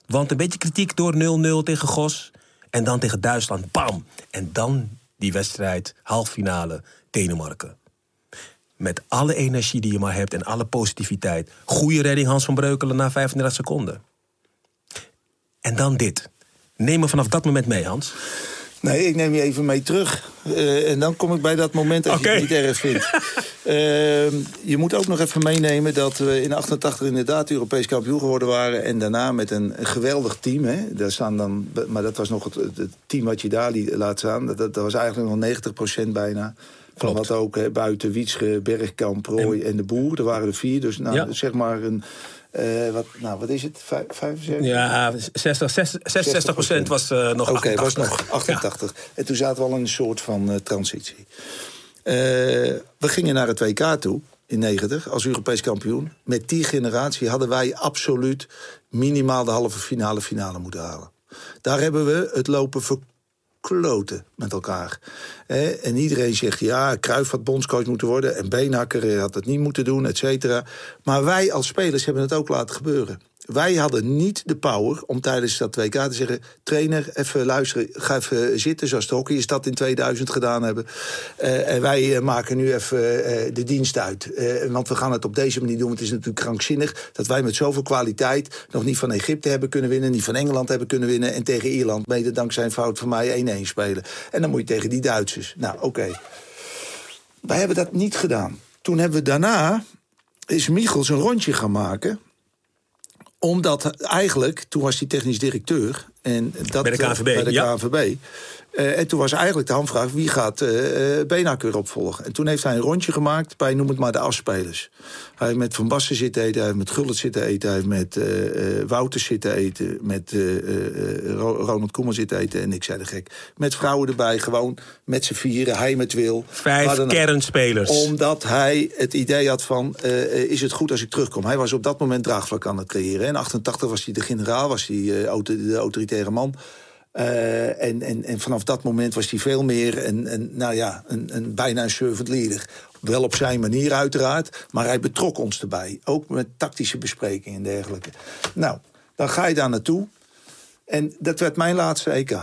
want een beetje kritiek door 0-0 tegen Gos. En dan tegen Duitsland, bam! En dan die wedstrijd, halffinale, Denemarken. Met alle energie die je maar hebt en alle positiviteit. Goede redding Hans van Breukelen na 35 seconden. En dan dit. Neem me vanaf dat moment mee, Hans. Nee, ik neem je even mee terug. Eh, en dan kom ik bij dat moment dat Oké. je het niet erg vindt. Ehm, je moet ook nog even meenemen dat we in 88 inderdaad Europees kampioen geworden waren. En daarna met een, geweldig team. Hè. Daar staan dan, maar dat was nog het, het team wat je daar liet- laat staan. Dat, dat was eigenlijk nog 90% bijna. Van wat ook hè, buiten Wietsche, Bergkamp, Roy en, de Boer. Er waren er vier. Dus nou, Ja. zeg maar een... eh, wat, nou, wat is het? Vijf, 75? Ja, 60, 60, 66 procent was eh, nog Oké, 88. was nog 88. En toen zaten we al in een soort van eh, transitie. Eh, we gingen naar het WK toe in 90 als Europees kampioen. Met die generatie hadden wij absoluut minimaal de halve finale finale moeten halen. Daar hebben we het lopen verkloten met elkaar. En iedereen zegt, ja, Cruijff had bondscoach moeten worden... en Beenhakker had het niet moeten doen, et cetera. Maar wij als spelers hebben het ook laten gebeuren. Wij hadden niet de power om tijdens dat WK te zeggen... trainer, even luisteren, ga even zitten... zoals de hockeyers dat in 2000 gedaan hebben. Eh, en wij eh, maken nu even eh, de dienst uit. Want we gaan het op deze manier doen. Want het is natuurlijk krankzinnig dat wij met zoveel kwaliteit... nog niet van Egypte hebben kunnen winnen... niet van Engeland hebben kunnen winnen... en tegen Ierland, mede dankzij een fout van mij, 1-1 spelen. En dan moet je tegen die Duitsers. Nou, oké. Wij hebben dat niet gedaan. Toen hebben we daarna... is Michels een rondje gaan maken omdat eigenlijk, toen was hij technisch directeur. En dat, Bij de KNVB, Bij de. KNVB. Eh, en toen was eigenlijk de hamvraag, wie gaat uh, opvolgen? En toen heeft hij een rondje gemaakt bij, noem het maar, de afspelers. Hij heeft met Van Basten zitten eten, hij heeft met Gullit zitten eten... hij heeft met eh, Wouter zitten eten, met Ro- Ronald Koeman zitten eten... en ik zei de gek, met vrouwen erbij, gewoon met z'n vieren, hij met Wil. Vijf kernspelers. Omdat hij het idee had van, is het goed als ik terugkom? Hij was op dat moment draagvlak aan het creëren. In 88 was hij de generaal, was hij de autoritaire man. Eh, en, en, en vanaf dat moment was hij veel meer een, een, nou ja, een, een, bijna een servant leader. Wel op zijn manier uiteraard, maar hij betrok ons erbij. Ook met tactische besprekingen en dergelijke. Nou, dan ga je daar naartoe. En dat werd mijn laatste EK.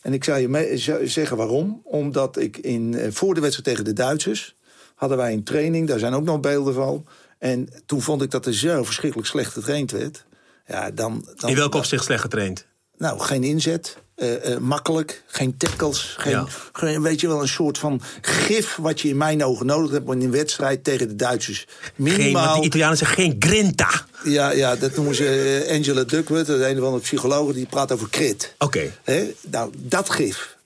En ik zou je zeggen waarom. Omdat ik in, eh, voor de wedstrijd tegen de Duitsers... hadden wij een training, daar zijn ook nog beelden van. En toen vond ik dat er zo verschrikkelijk slecht getraind werd. Ja, dan, dan, In welk opzicht slecht getraind? Nou, geen inzet. eh, eh, makkelijk, geen tackles. Geen, Ja. geen, weet je wel, een soort van gif wat je in mijn ogen nodig hebt in een wedstrijd tegen de Duitsers. Geen, Minimaal. de Italianen zeggen geen grinta. ja, ja, dat noemen ze eh, Angela Duckworth, de een of andere psycholoog, die praat over crit. Oké. Hè? Nou, dat gif.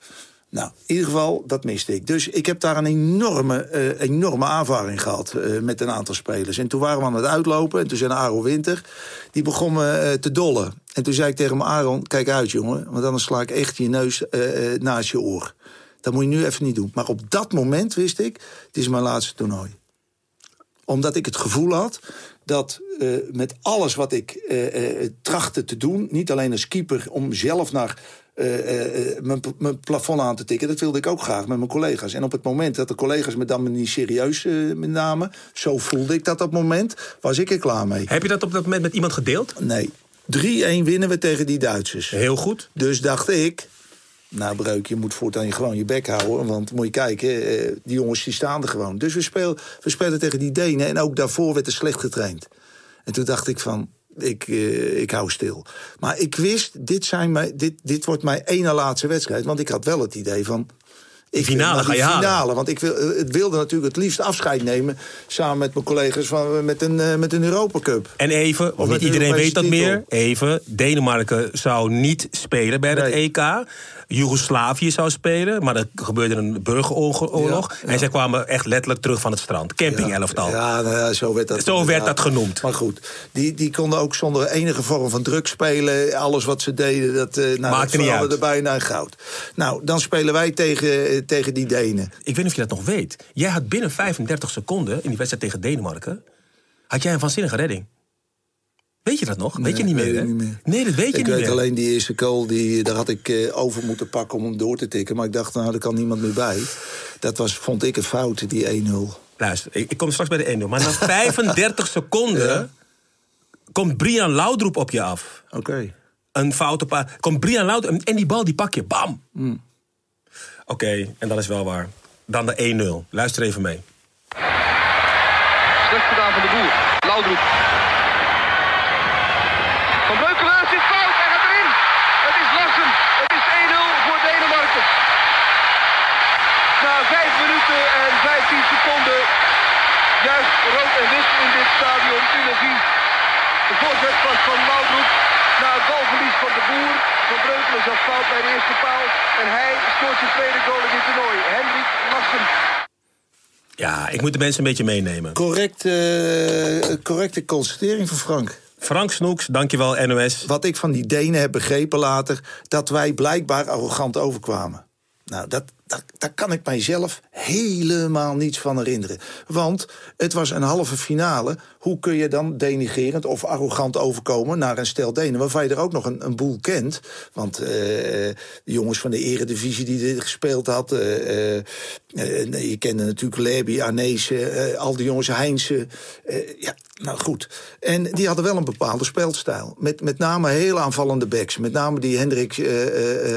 Nou, in ieder geval, dat miste ik. Dus ik heb daar een enorme, eh, enorme aanvaring gehad eh, met een aantal spelers. En toen waren we aan het uitlopen. En toen zei Aaron Winter, die begon me eh, te dollen. En toen zei ik tegen hem, Aaron, kijk uit jongen. Want anders sla ik echt je neus naast je oor. Dat moet je nu even niet doen. Maar op dat moment wist ik, het is mijn laatste toernooi omdat ik het gevoel had dat met alles wat ik trachtte te doen... niet alleen als keeper om zelf naar eh, eh, eh, mijn, mijn plafond aan te tikken. Dat wilde ik ook graag met mijn collega's. En op het moment dat de collega's me dan niet serieus eh, me namen... zo voelde ik dat op het moment, was ik er klaar mee. Heb je dat op dat moment met iemand gedeeld? Nee. 3-1 winnen we tegen die Duitsers. Heel goed. Dus dacht ik, nou Breuk, je moet voortaan gewoon je bek houden. Want moet je kijken, die jongens die staan er gewoon. Dus we, speel, we spelen tegen die Denen en ook daarvoor werd er slecht getraind. En toen dacht ik van, ik, eh, ik hou stil. Maar ik wist, dit, zijn mij, dit, dit wordt mijn ene laatste wedstrijd. Want ik had wel het idee van... Ik finale ga je halen. finale, want ik wil, eh, het wilde natuurlijk het liefst afscheid nemen... samen met mijn collega's van, met een, eh, met een Europa Cup. En even, niet de iedereen weet dat titel. meer. Even, Denemarken zou niet spelen bij het Nee. EK. Joegoslavië zou spelen, maar er gebeurde een burgeroorlog. Ja, En zij kwamen echt letterlijk terug van het strand. Camping-elftal. Ja, nou ja, zo werd dat, Zo werd dat genoemd. Maar goed, die, die konden ook zonder enige vorm van druk spelen. Alles wat ze deden, dat, eh nou, Maakte niet uit. bijna in goud. Nou, dan spelen wij tegen, eh, tegen die Denen. Ik weet niet of je dat nog weet. Jij had binnen 35 seconden in die wedstrijd tegen Denemarken... had jij een waanzinnige redding. Weet je dat nog? weet je niet meer, weet hè? ik niet meer. Nee, dat weet je ik niet weet meer. alleen die eerste goal, die, daar had ik eh, over moeten pakken om hem door te tikken. Maar ik dacht, nou, er kan niemand meer bij. Dat was, vond ik een fout, die 1-0. Luister, ik, ik kom straks bij de 1-0. Maar na 35 seconden komt Brian Laudroep op je af. Oké. Een foute pa. Komt Brian Laudroep en die bal die pak je. Bam! Hmm. Oké, en dat is wel waar. Dan de 1-0. Luister even mee. Slecht gedaan van de boer. Laudroep. Van Breukelen zit fout. Hij gaat erin. Het is Larsen. Het is 1-0 voor Denemarken. Na 5 minuten en 15 seconden. Juist rood en wit in dit stadion. Energie. De voorzet was van Laudroep. Na het balverlies van de boer. Van Breukelen zat fout bij de eerste paal. En hij scoort zijn tweede goal in dit toernooi. Hendrik Larsen. Ja, ik moet de mensen een beetje meenemen. Correct, eh, correcte constatering van Frank. Frank Snoeks, dankjewel NOS. wat ik van die Denen heb begrepen later... dat wij blijkbaar arrogant overkwamen. Nou, dat, daar kan ik mijzelf helemaal niets van herinneren. Want het was een halve finale. Hoe kun je dan denigerend of arrogant overkomen naar een stel Denen... waarvan je er ook nog een, een boel kent? Want eh, de jongens van de eredivisie die dit gespeeld had... eh, eh, je kende natuurlijk Lerby, Arnezen, al die jongens, Heinze. eh, ja, nou goed. En die hadden wel een bepaalde speelstijl. Met, met name heel aanvallende backs. Met name die Hendrik...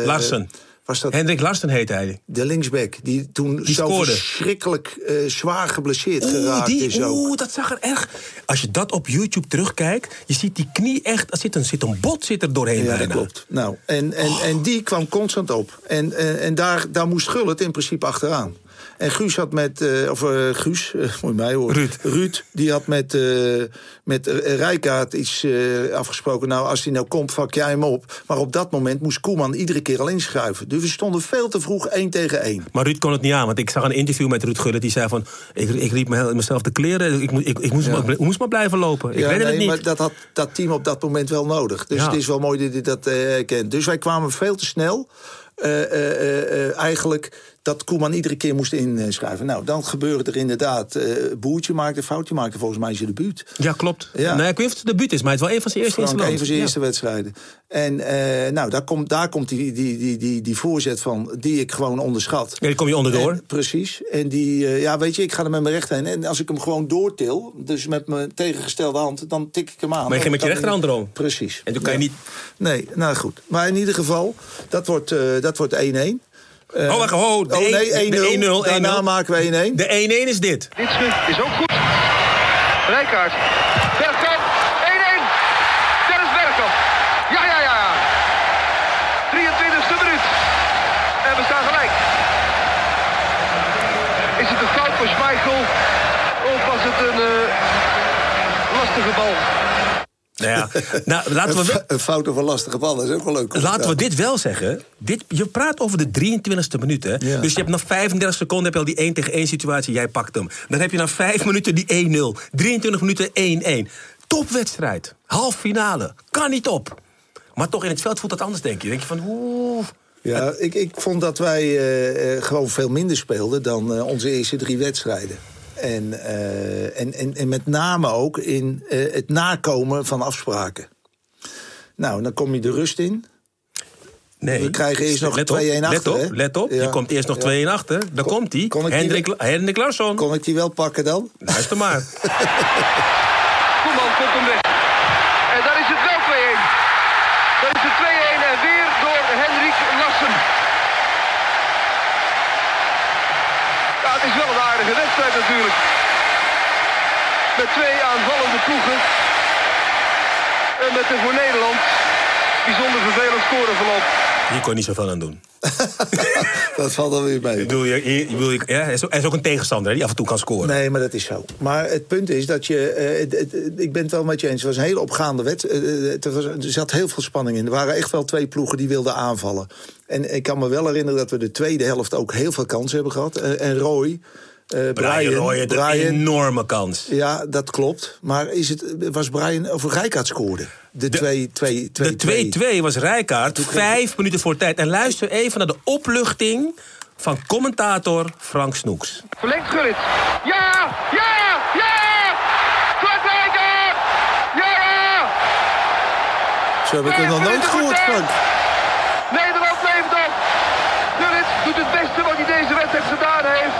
Larsen. Was dat Hendrik Larsen heet hij. de linksback, die toen Die zo scoorde. verschrikkelijk eh, zwaar geblesseerd Oeh, geraakt die, is ook. oeh, dat zag er erg... Als je dat op YouTube terugkijkt, je ziet die knie echt... Er zit een, zit een bot zit er doorheen Ja, dat klopt. Nou, en, en, en die kwam constant op. En, en, en daar, daar moest Gullit in principe achteraan. En Guus had met, eh, of eh, Guus, eh, moet je mij horen. Ruud. Ruud, die had met, met Rijkaard iets afgesproken. Nou, als hij nou komt, vak jij hem op. Maar op dat moment moest Koeman iedere keer al inschuiven. Dus we stonden veel te vroeg één tegen één. Maar Ruud kon het niet aan, want ik zag een interview met Ruud Gullit. Die zei van, ik, ik riep me- mezelf de kleren. Ik, ik, ik moest, Ja. maar, moest maar blijven lopen. Ik Ja, weet nee, het niet. maar dat had dat team op dat moment wel nodig. Dus Ja. het is wel mooi dat hij dat kent. Dus wij kwamen veel te snel. eh, eh, eigenlijk dat Koeman iedere keer moest inschrijven. Nou, dan gebeurde er inderdaad... eh Boertje maakte foutje, maakte volgens mij zijn debuut. Ja, klopt. Ja. Nee, ik weet niet of het debuut is, maar het is wel een van zijn eerste zijn een van zijn Ja. eerste wedstrijden. En eh, nou, daar komt, daar komt die, die, die, die, die voorzet van, die ik gewoon onderschat. Ja, die kom je onderdoor. En, precies. En die, ja, weet je, ik ga er met mijn rechterhand. En als ik hem gewoon doortil, dus met mijn tegengestelde hand, dan tik ik hem aan. Maar je ging met je rechterhand erom. Precies. En toen kan je niet... Nee, nou goed. Maar in ieder geval, dat wordt dat wordt 1-1. Eh, oh, wacht, oh, de oh nee, 1-0. 1-0. Daarna maken we 1-1. De 1-1 is dit. Witsche is ook goed. Rijkaard. Bergkamp. 1-1. Dennis Bergkamp. Ja, ja, ja. 23e minuut. En we staan gelijk. Is het een fout voor Schmeichel? Of was het een eh, lastige bal? Nou ja, nou, laten we... Een fout of een lastige bal, dat is ook wel leuk. Laten we dit wel zeggen. Dit, je praat over de 23e minuut. Hè? Ja. Dus je hebt na 35 seconden heb je al die 1 tegen 1 situatie. Jij pakt hem. Dan heb je na 5 minuten die 1-0. 23 minuten 1-1. Topwedstrijd. Half finale. Kan niet op. Maar toch in het veld voelt dat anders, denk je. denk je van, oeh... Ja, ik, ik vond dat wij eh, eh, gewoon veel minder speelden dan eh, onze eerste drie wedstrijden. En, eh, en, en, en met name ook in eh, het nakomen van afspraken. Nou, dan kom je de rust in. Nee. We krijgen eerst nog 2-1 Let op, achter, Let op, hè? let op. Ja. Je komt eerst nog Ja. 2-1 achter. Daar Kon- komt hij. kon ik die Hendrik, Hendrik Larsson. Kon ik die wel pakken dan? Luister maar. Koeman komt hem weg. En daar is het wel 2-1. Dan is het 2-1 en weer door Henrik Lassen. Ja, het is wel een aardige wedstrijd natuurlijk. Met twee aanvallende ploegen. En met een voor Nederland bijzonder vervelend scoreverloop. Hier kon je niet zoveel aan doen. Dat valt dan weer mee. Ik bedoel, je, je, je bedoel, je- ja, hij, is ook, hij is ook een tegenstander hè, die af en toe kan scoren. Nee, maar dat is zo. Maar het punt is dat je... eh, het- het- ik ben het wel met je eens. Het was een hele opgaande wedstrijd. Eh, het was- er zat heel veel spanning in. Er waren echt wel twee ploegen die wilden aanvallen. En ik kan me wel herinneren dat we de tweede helft ook heel veel kansen hebben gehad. Eh, en Roy... eh, Brian Roy had een Brian- enorme kans. Ja, dat klopt. Maar is het, was Brian of Rijkaard scoorde? De 2-2. De 2-2 was Rijkaard, vijf minuten voor tijd. En luister even naar de opluchting van commentator Frank Snoeks. Verlengt Gullit. Ja! Ja! Ja! Kwart Rijkaard! Ja! Zo heb ik hem nog nooit gehoord, Frank. Nederland leeft op. Gullit doet het beste wat hij deze wedstrijd gedaan heeft.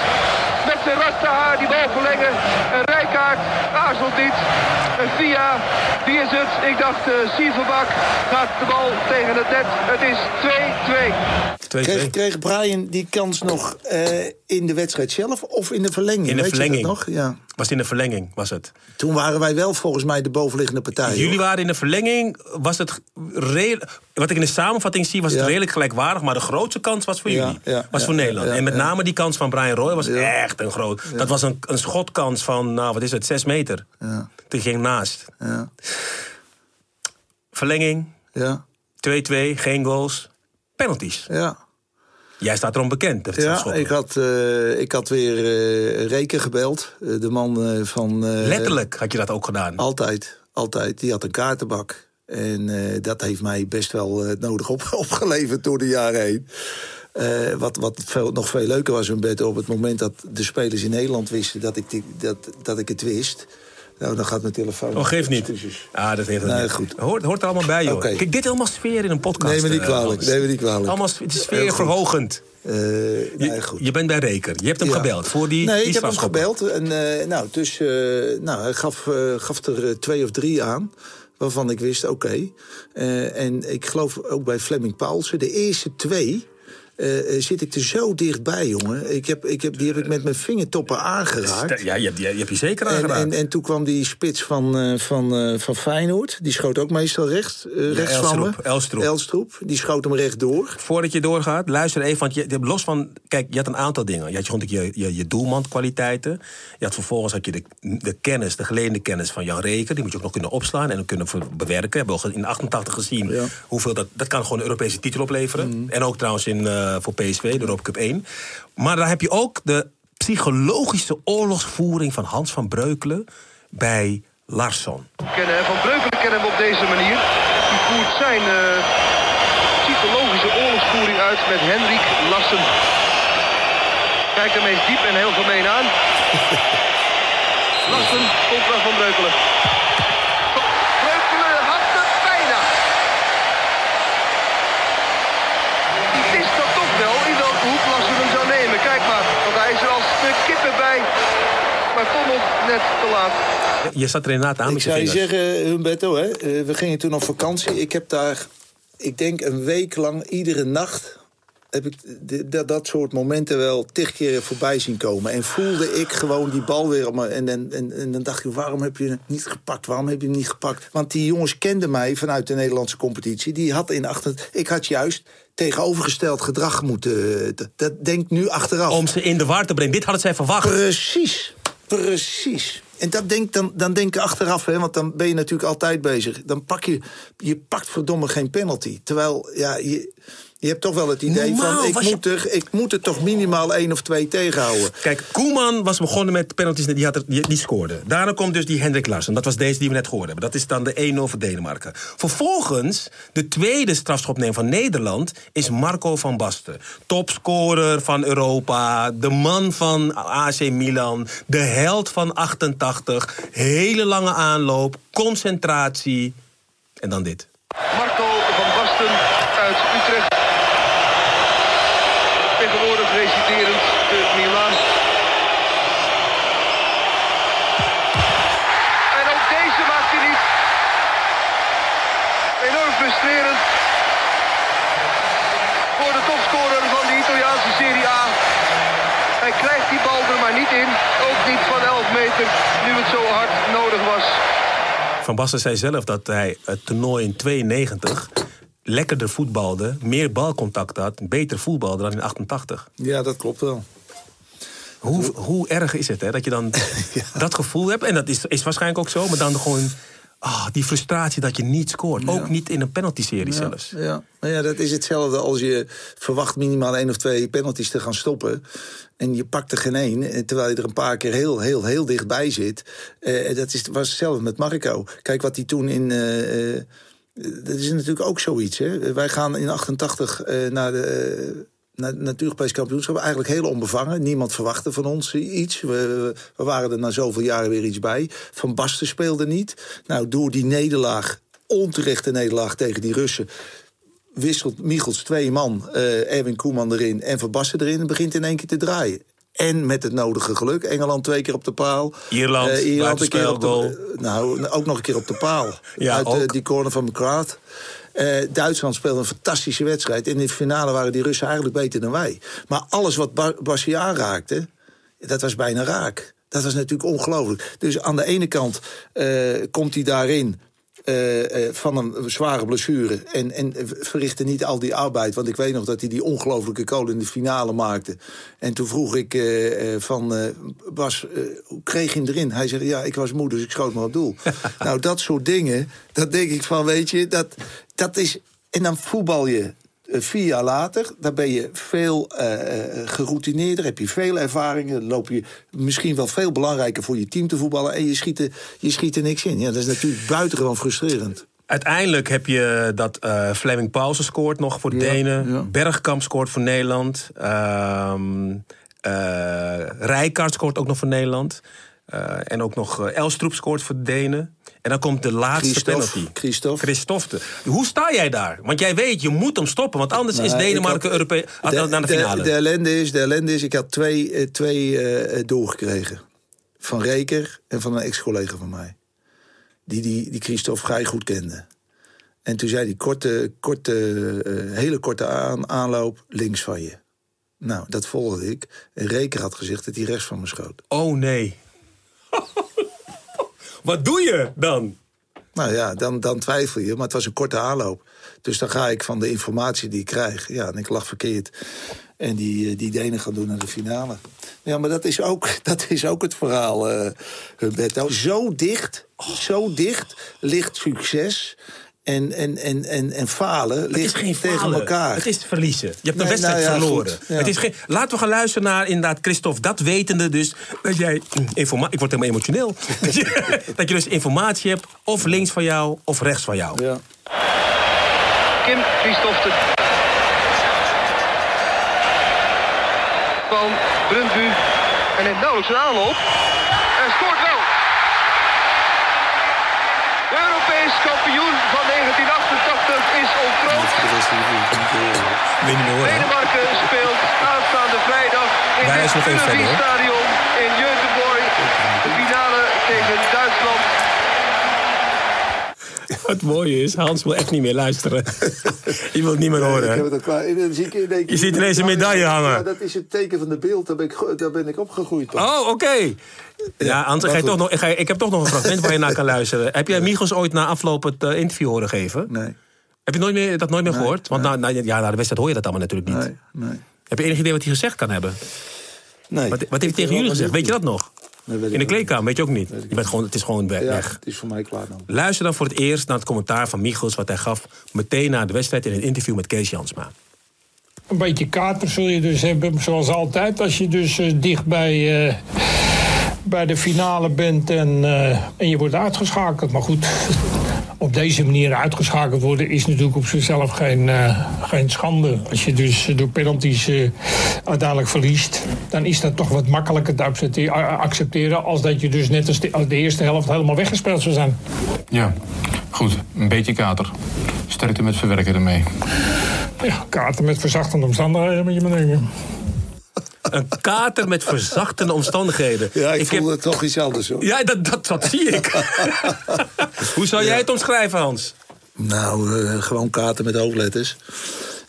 Rastahaar die bal verlengen. En Rijkaard aarzelt niet. En Via, die is het. Ik dacht, uh, Sieverbak gaat de bal tegen het net. Het is 2-2. 2-2. Kreeg, kreeg Brian die kans nog eh, in de wedstrijd zelf of in de verlenging? In de Weet je verlenging. dat nog? Ja. Was in de verlenging, was het. Toen waren wij wel volgens mij de bovenliggende partij. Jullie hoor. waren in de verlenging, was het redelijk... Wat ik in de samenvatting zie, was het redelijk gelijkwaardig. Maar de grootste kans was voor Ja, jullie. ja, was ja, voor Nederland. ja, en met ja. name die kans van Brian Roy was Ja. echt een groot... Dat was een, een schotkans van, nou wat is het, 6 meter. Ja. Die ging naast. Ja. Verlenging, 2-2, Ja. geen goals. Penalties. Ja. Jij staat erom bekend. Ja, ik had, eh, ik had weer eh, Reken gebeld. eh, de man van... Letterlijk had je dat ook gedaan. Altijd, altijd. Die had een kaartenbak. En dat heeft mij best wel het nodig op, opgeleverd door de jaren heen. Wat wat veel, nog veel leuker was in bed op het moment dat de spelers in Nederland wisten dat ik, die, dat, dat ik het wist. Nou, dan gaat mijn telefoon. Oh, geef niet. Ah, dat heeft het Nee, niet. goed. Hoort, hoort er allemaal bij, joh. Kijk, dit is allemaal sfeer in een podcast. Neem me niet eh, kwalijk, Hans. neem me niet kwalijk. Allemaal, sfeerverhogend. Eh, Je, nee, goed. je bent bij Reker. Je hebt hem Ja. gebeld voor die Nee, die ik heb hem gebeld. En, eh, nou, dus, eh, nou, hij gaf, eh, gaf er eh, twee of drie aan. Waarvan ik wist, oké. Eh, en ik geloof ook bij Fleming Paulsen. De eerste twee eh, eh, zit ik er zo dichtbij, jongen. Ik heb, ik heb, die heb ik met mijn vingertoppen aangeraakt. Ja, je hebt, je, je hebt je zeker aangeraakt. en, en toen kwam die spits van, eh, van, van Feyenoord. Die schoot ook meestal rechts, eh, rechts van me. Elstroep. Die schoot hem recht door. Voordat je doorgaat, luister even. Want je, je hebt los van. Kijk, je had een aantal dingen. Je had gewoon je, je, je doelmankwaliteiten. Je had vervolgens had je de, de kennis, de geleende kennis van Jan Reker. Die moet je ook nog kunnen opslaan en kunnen bewerken. We hebben al in 88 gezien Ja. hoeveel dat. Dat kan gewoon een Europese titel opleveren. En ook trouwens in, eh, voor PSV, de Europa Cup 1. Maar dan heb je ook de psychologische oorlogsvoering van Hans van Breukelen bij Larsson. kennen. En Van Breukelen kennen we op deze manier. Die voert zijn eh, psychologische oorlogsvoering uit met Henrik Lassen. Kijk hem eens diep en heel gemeen aan. Lassen contra Van Breukelen. Van Breukelen had het bijna. Die wist dat toch wel in welke hoek Lassen hem zou nemen. Kijk maar, want hij is er als de kippen bij. Maar toch nog net te laat. Je zat er inderdaad aan Ik met je zou je zeggen, Humberto, hè, eh, we gingen toen op vakantie. Ik heb daar, ik denk een week lang, iedere nacht... heb ik de- dat, dat soort momenten wel tig keer voorbij zien komen. En voelde ik gewoon die bal weer op me. En, en, en, en dan dacht ik, waarom heb je hem niet gepakt? Waarom heb je hem niet gepakt? Want die jongens kenden mij vanuit de Nederlandse competitie. Die had in achter... Ik had juist tegenovergesteld gedrag moeten... Dat, dat denkt nu achteraf. Om ze in de war te brengen. Dit hadden zij verwacht. Precies, precies. En dat denk, dan, dan denk ik achteraf, hè, want dan ben je natuurlijk altijd bezig. Dan pak je, je pakt verdomme geen penalty. Terwijl, ja, je, je hebt toch wel het idee Normaal van... Ik je- moet, er, ik moet er toch minimaal één of twee tegenhouden. Kijk, Koeman was begonnen met penalties, die, had er, die, die scoorde. Daarna komt dus die Hendrik Larsen. Dat was deze die we net gehoord hebben. Dat is dan de 1-0 voor Denemarken. Vervolgens, de tweede strafschopneem van Nederland... is Marco van Basten. Topscorer van Europa. De man van AC Milan. De held van 88. Hele lange aanloop. Concentratie. En dan dit. Marco van Basten uit Utrecht. Te Milan. En ook deze maakt hij niet. Enorm frustrerend. Voor de topscorer van de Italiaanse Serie A. Hij krijgt die bal er maar niet in. Ook niet van 11 meter, nu het zo hard nodig was. Van Basten zei zelf dat hij het toernooi in 92 lekkerder voetbalde, meer balcontact had, beter voetbalde dan in 88. Ja, dat klopt wel. Hoe, hoe erg is het hè, dat je dan dat gevoel hebt? En dat is, is waarschijnlijk ook zo, maar dan gewoon ah, die frustratie dat je niet scoort. Ook niet in een penalty-serie Ja, zelfs. Ja. Ja, dat is hetzelfde als je verwacht minimaal één of twee penalties te gaan stoppen. En je pakt er geen één, eh, terwijl je er een paar keer heel, heel, heel dichtbij zit. Eh, dat is, was hetzelfde met Marco. Kijk wat hij toen in... eh, dat is natuurlijk ook zoiets. Hè? Wij gaan in 88 eh, naar de... eh, Europees kampioenschap. Eigenlijk heel onbevangen. Niemand verwachtte van ons iets. We, we- we waren er na zoveel jaren weer iets bij. Van Basten speelde niet. Nou, door die nederlaag, onterechte nederlaag tegen die Russen wisselt Michels twee man, eh Erwin Koeman erin en Van Basten erin... en begint in één keer te draaien. En met het nodige geluk. Engeland twee keer op de paal. Ierland, Eh, Ierland een keer op de, Nou, ook nog een keer op de paal. Ja, Uit eh, die corner van McCrath. Eh, Duitsland speelde een fantastische wedstrijd. In de finale waren die Russen eigenlijk beter dan wij. Maar alles wat Bar Basje aanraakte, dat was bijna raak. Dat was natuurlijk ongelooflijk. Dus aan de ene kant komt hij daarin eh, eh, van een zware blessure. En, en verrichtte niet al die arbeid. Want ik weet nog dat hij die ongelofelijke kool in de finale maakte. En toen vroeg ik eh, van Bas, hoe kreeg je hem erin? Hij zei, ja, ik was moe, dus ik schoot maar op doel. nou, dat soort dingen, dat denk ik van, weet je, dat, dat is... En dan voetbal je vier jaar later, dan ben je veel eh, eh, geroutineerder, heb je veel ervaringen, loop je misschien wel veel belangrijker voor je team te voetballen en je schiet er, je schiet er niks in. Ja, dat is natuurlijk buitengewoon frustrerend. Uiteindelijk heb je dat eh Fleming Paulsen scoort nog voor de Ja, Denen. ja. Bergkamp scoort voor Nederland. Ehm eh Rijkaard scoort ook nog voor Nederland. Eh, en ook nog eh, Elstroep scoort voor de Denen. En dan komt de laatste Christophe, penalty. Christophe. Christophe. Hoe sta jij daar? Want jij weet, je moet hem stoppen. Want anders is Nou, Denemarken had- Europe- ah, naar de finale. De, ellende is, de ellende is, ik had twee, eh, twee doorgekregen. Van Reker en van een ex-collega van mij. Die, die, die Christophe vrij goed kende. En toen zei hij, korte, korte, hele korte aan, aanloop, links van je. Nou, dat volgde ik. En Reker had gezegd dat hij rechts van me schoot. Oh nee. Wat doe je dan? Nou ja, dan, dan twijfel je, maar het was een korte aanloop. Dus dan ga ik van de informatie die ik krijg. Ja, en ik lag verkeerd. En die, eh, die Denen gaan doen naar de finale. Ja, maar dat is ook, dat is ook het verhaal, eh Humberto. Zo dicht, zo dicht ligt succes en, en, en, en, en falen Het is ligt geen tegen falen. elkaar. Het is verliezen. Je hebt een Nee, wedstrijd nou ja, verloren. goed, ja. Het is geen, laten we gaan luisteren naar inderdaad Christophe. Dat wetende dus dat jij informatie... Ik word helemaal emotioneel. dat, je, dus informatie hebt. Of links van jou of rechts van jou. Ja. Kim Christofte. Van Brundbu. En neemt nauwelijks een aanloop. En scoort wel. De Europees kampioen van 1988 is ontroond. Denemarken speelt aanstaande vrijdag in het. Stadion in Göteborg. De finale tegen Duitsland. Het mooie is, Hans wil echt niet meer luisteren. je wilt niet meer horen. Ik heb het al klaar. En dan zie ik in één keer- Je ziet ineens een medaille hangen. Ja, dat is het teken van de beeld. Daar ben ik, daar ben ik opgegroeid. Paul. Oh, oké. Ja, Hans, ga je toch nog, ga je- ik heb toch nog een fragment waar je naar kan luisteren. Heb jij Michels ooit na afloop het eh, interview horen geven? Nee, Heb je nooit meer, dat nooit meer gehoord? Want na, na, ja, na de wedstrijd hoor je dat allemaal natuurlijk niet. nee, nee. Heb je enig idee wat hij gezegd kan hebben? nee. Wat, wat heeft hij tegen jullie gezegd? Weet je dat nog? In de kleedkamer, weet je ook niet. Je bent gewoon, het is gewoon weg. Ja, weg. het is voor mij klaar dan. Luister dan voor het eerst naar het commentaar van Michels... wat hij gaf meteen na de wedstrijd in een interview met Kees Jansma. Een beetje kater zul je dus hebben, zoals altijd. Als je dus eh, dicht bij, eh, bij de finale bent en, eh, en je wordt uitgeschakeld. Maar goed, op deze manier uitgeschakeld worden is natuurlijk op zichzelf geen, eh, geen schande. Als je dus door penalties eh, uiteindelijk verliest, dan is dat toch wat makkelijker te accepteren. als dat je dus net als de, als de eerste helft helemaal weggespeeld zou zijn. Ja, goed. Een beetje kater. Sterkte met verwerken ermee. Ja, kaarten met verzachtende omstandigheden moet je maar denken. Een kater met verzachtende omstandigheden. Ja, ik, heb- voelde toch iets anders hoor. Ja, dat, dat, dat zie ik. Hoe zou jij het omschrijven, Hans? Nou, eh, gewoon kaarten met hoofdletters.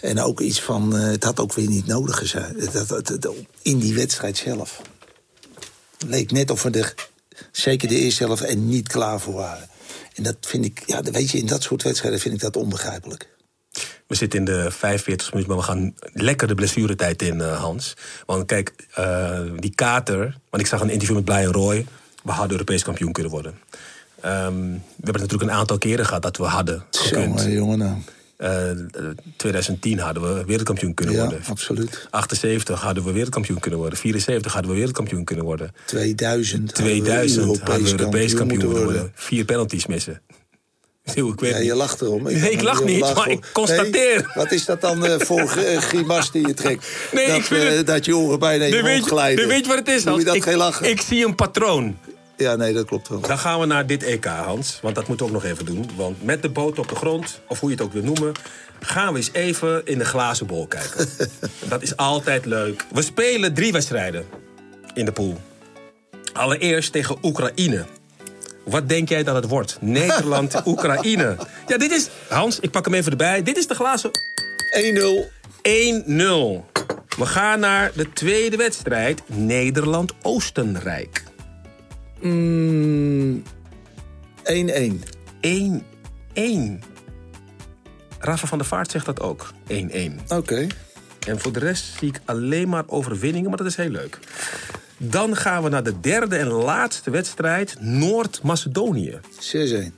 En ook iets van, eh, het had ook weer niet nodig zijn. Dat, dat, dat- in die wedstrijd zelf. Leek net of we er, zeker de eerste helft, er niet klaar voor waren. En dat vind ik, ja, dat weet je, in dat soort wedstrijden vind ik dat onbegrijpelijk. We zitten in de 45 minuten, maar we gaan lekker de blessuretijd in, eh, Hans. Want kijk, eh, die kater... Want ik zag een interview met Brian Roy. We hadden Europees kampioen kunnen worden. Ehm, we hebben het natuurlijk een aantal keren gehad dat we hadden. Jongen, jongen, nou. Eh, 2010 hadden we wereldkampioen kunnen Ja, worden. absoluut. 78 hadden we wereldkampioen kunnen worden. 74 hadden we wereldkampioen kunnen worden. 2000. 2000 hadden we Europees kampioen moeten moeten worden. Vier penalties missen. Yo, ik weet Ja, je lacht erom. Nee, ik lach niet, maar ik constateer. Nee, wat is dat dan eh, voor uh, grimas die je trekt? Nee, dat, ik vind eh, het- dat je oren bijna in je mond je- glijden. weet je wat het is, Hans? je dat ik, geen lachen? ik zie een patroon. Ja, nee, dat klopt wel. Dan gaan we naar dit EK, Hans. Want dat moeten we ook nog even doen. Want met de boot op de grond, of hoe je het ook wil noemen... gaan we eens even in de glazen bol kijken. dat is altijd leuk. We spelen drie wedstrijden in de pool. Allereerst tegen Oekraïne. Wat denk jij dat het wordt? Nederland, Oekraïne. Ja, dit is... Hans, ik pak hem even erbij. Dit is de glazen... 1-0. 1-0. We gaan naar de tweede wedstrijd. Nederland-Oostenrijk. Mm, 1-1. 1-1. Rafa van der Vaart zegt dat ook. 1-1. Oké. En voor de rest zie ik alleen maar overwinningen, maar dat is heel leuk. Dan gaan we naar de derde en laatste wedstrijd. Noord-Macedonië. 6-1.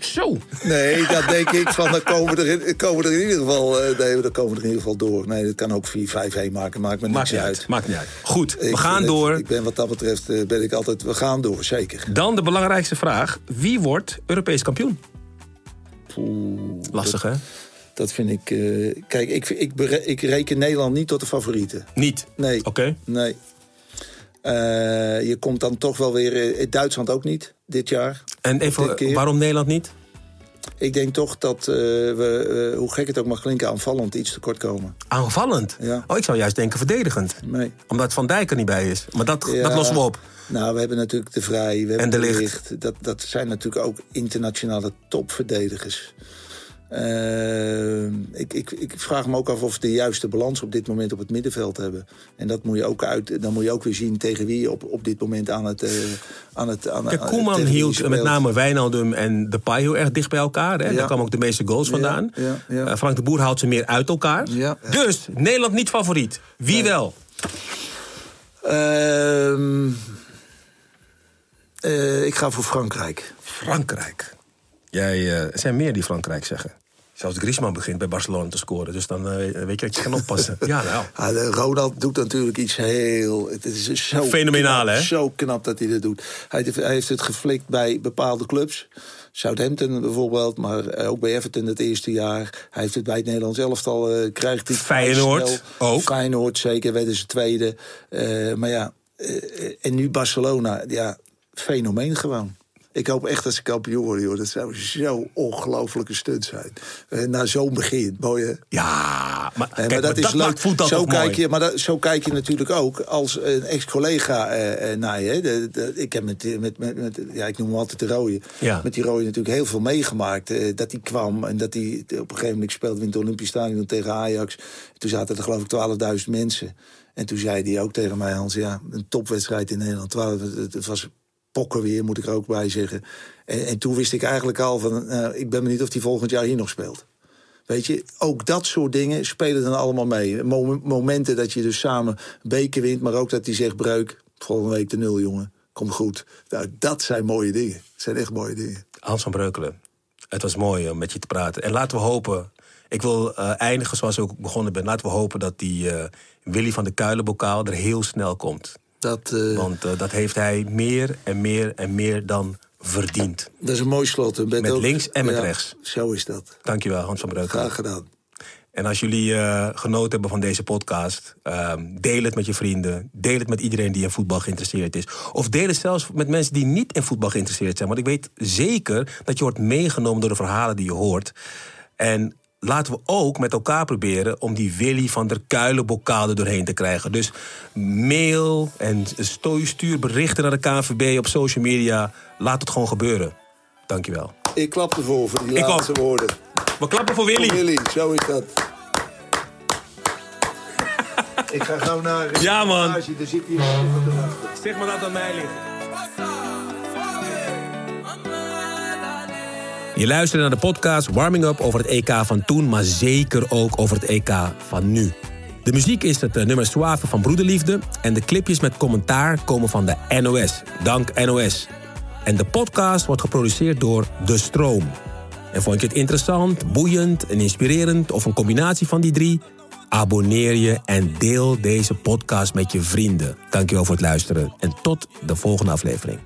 Zo. Nee, dat denk ik van, dan komen we er in, komen we er in ieder geval, eh, nee, dan komen we er in ieder geval door. Nee, dat kan ook 4-5-1 maken, maakt me niks Maakt niet uit. uit. Maakt niet uit. Goed, we gaan ben- door. Ik ben wat dat betreft, eh, ben ik altijd, we gaan door, zeker. Dan de belangrijkste vraag. Wie wordt Europees kampioen? Lastig, hè? Dat vind ik, eh, kijk, ik, ik, ik reken Nederland niet tot de favorieten. Niet? Nee. Oké. Nee. Eh, je komt dan toch wel weer, eh, Duitsland ook niet, dit jaar. En even, waarom Nederland niet? Ik denk toch dat we, hoe gek het ook mag klinken, aanvallend iets tekort komen. Aanvallend? Ja. Oh, ik zou juist denken verdedigend. Nee. Omdat Van Dijk er niet bij is. Maar dat, Ja. dat lossen we op. Nou, we hebben natuurlijk de Vrij, we hebben En De. Ligt. Dat, dat zijn natuurlijk ook internationale topverdedigers. Eh, ik, ik, ik vraag me ook af of we de juiste balans op dit moment op het middenveld hebben. En dat moet je ook uit, dan moet je ook weer zien tegen wie je op, op dit moment aan het... eh, aan het aan, Kijk, Koeman hield met name Wijnaldum en Depay heel erg dicht bij elkaar. Hè? Ja. Daar kwamen ook de meeste goals vandaan. ja, ja. Eh, Frank de Boer houdt ze meer uit elkaar. Dus Nederland niet favoriet. Wie wel? Ehm, eh, ik ga voor Frankrijk. Frankrijk. Jij, eh, er zijn meer die Frankrijk zeggen. Zelfs Griezmann begint bij Barcelona te scoren. Dus dan eh, weet je dat je kan oppassen. ja, nou. Ah, de Ronald doet natuurlijk iets heel... Het is zo Fenomenaal, knap, hè? Zo knap dat hij dat doet. Hij heeft, hij heeft het geflikt bij bepaalde clubs. Southampton bijvoorbeeld, maar eh, ook bij Everton het eerste jaar. Hij heeft het bij het Nederlands elftal, eh krijgt hij Feyenoord snel. ook. Feyenoord zeker, werden ze tweede. Eh, maar ja, en nu Barcelona, ja, fenomeen gewoon. Ik hoop echt dat ze kampioen worden, joh. Dat zou zo'n ongelofelijke stunt zijn. Eh, na zo'n begin, mooi hè? Ja, maar, kijk, maar dat maar is leuk. voetbal zo kijk mooi. je, maar dat, zo kijk je natuurlijk ook als een ex-collega eh, eh, naar je. hè. De, de- ik heb met, met, met, met- ja, ik noem hem altijd de rode. Ja. Met die rode natuurlijk heel veel meegemaakt. eh, dat hij kwam en dat hij op een gegeven moment speelde in het Olympisch Stadion tegen Ajax. Toen zaten er geloof ik 12.000 mensen. En toen zei hij ook tegen mij, Hans, ja, een topwedstrijd in Nederland. 12, het, het was pokken weer, moet ik er ook bij zeggen. En, en toen wist ik eigenlijk al van, eh, ik ben benieuwd of hij volgend jaar hier nog speelt. Weet je, ook dat soort dingen spelen dan allemaal mee. Mom- momenten dat je dus samen beker wint, maar ook dat hij zegt: breuk, volgende week de nul, jongen. Komt goed. Nou, dat zijn mooie dingen. Dat zijn echt mooie dingen. Hans van Breukelen, het was mooi om met je te praten. En laten we hopen... Ik wil eh, eindigen zoals ik ook begonnen ben. Laten we hopen dat die eh, Willy van de Kuilenbokaal er heel snel komt. Dat, eh, Want eh, dat heeft hij meer en meer en meer dan verdiend. dat is een mooi slot. Met ook- links en met Ja, rechts. Zo is dat. Dankjewel, Hans van Breukelen. Graag gedaan. En als jullie eh, genoten hebben van deze podcast, ehm, deel het met je vrienden. Deel het met iedereen die in voetbal geïnteresseerd is. Of deel het zelfs met mensen die niet in voetbal geïnteresseerd zijn. Want ik weet zeker dat je wordt meegenomen door de verhalen die je hoort. En laten we ook met elkaar proberen om die Willy van der Kuilen bokaal er doorheen te krijgen. Dus mail en stuur berichten naar de KNVB op social media. Laat het gewoon gebeuren. Dankjewel. Ik klap ervoor voor die Ik laatste ook. woorden. We klappen voor Willy. Voor Willy, zo is dat. Ik ga gauw naar... Ja, man. Daar zit hier. Zeg maar dat aan mij ligt. Je luistert naar de podcast Warming Up over het EK van toen, maar zeker ook over het EK van nu. De muziek is het eh, nummer Suave van Broederliefde en de clipjes met commentaar komen van de NOS. Dank NOS. En de podcast wordt geproduceerd door De Stroom. En vond je het interessant, boeiend en inspirerend of een combinatie van die drie? Abonneer je en deel deze podcast met je vrienden. Dankjewel voor het luisteren en tot de volgende aflevering.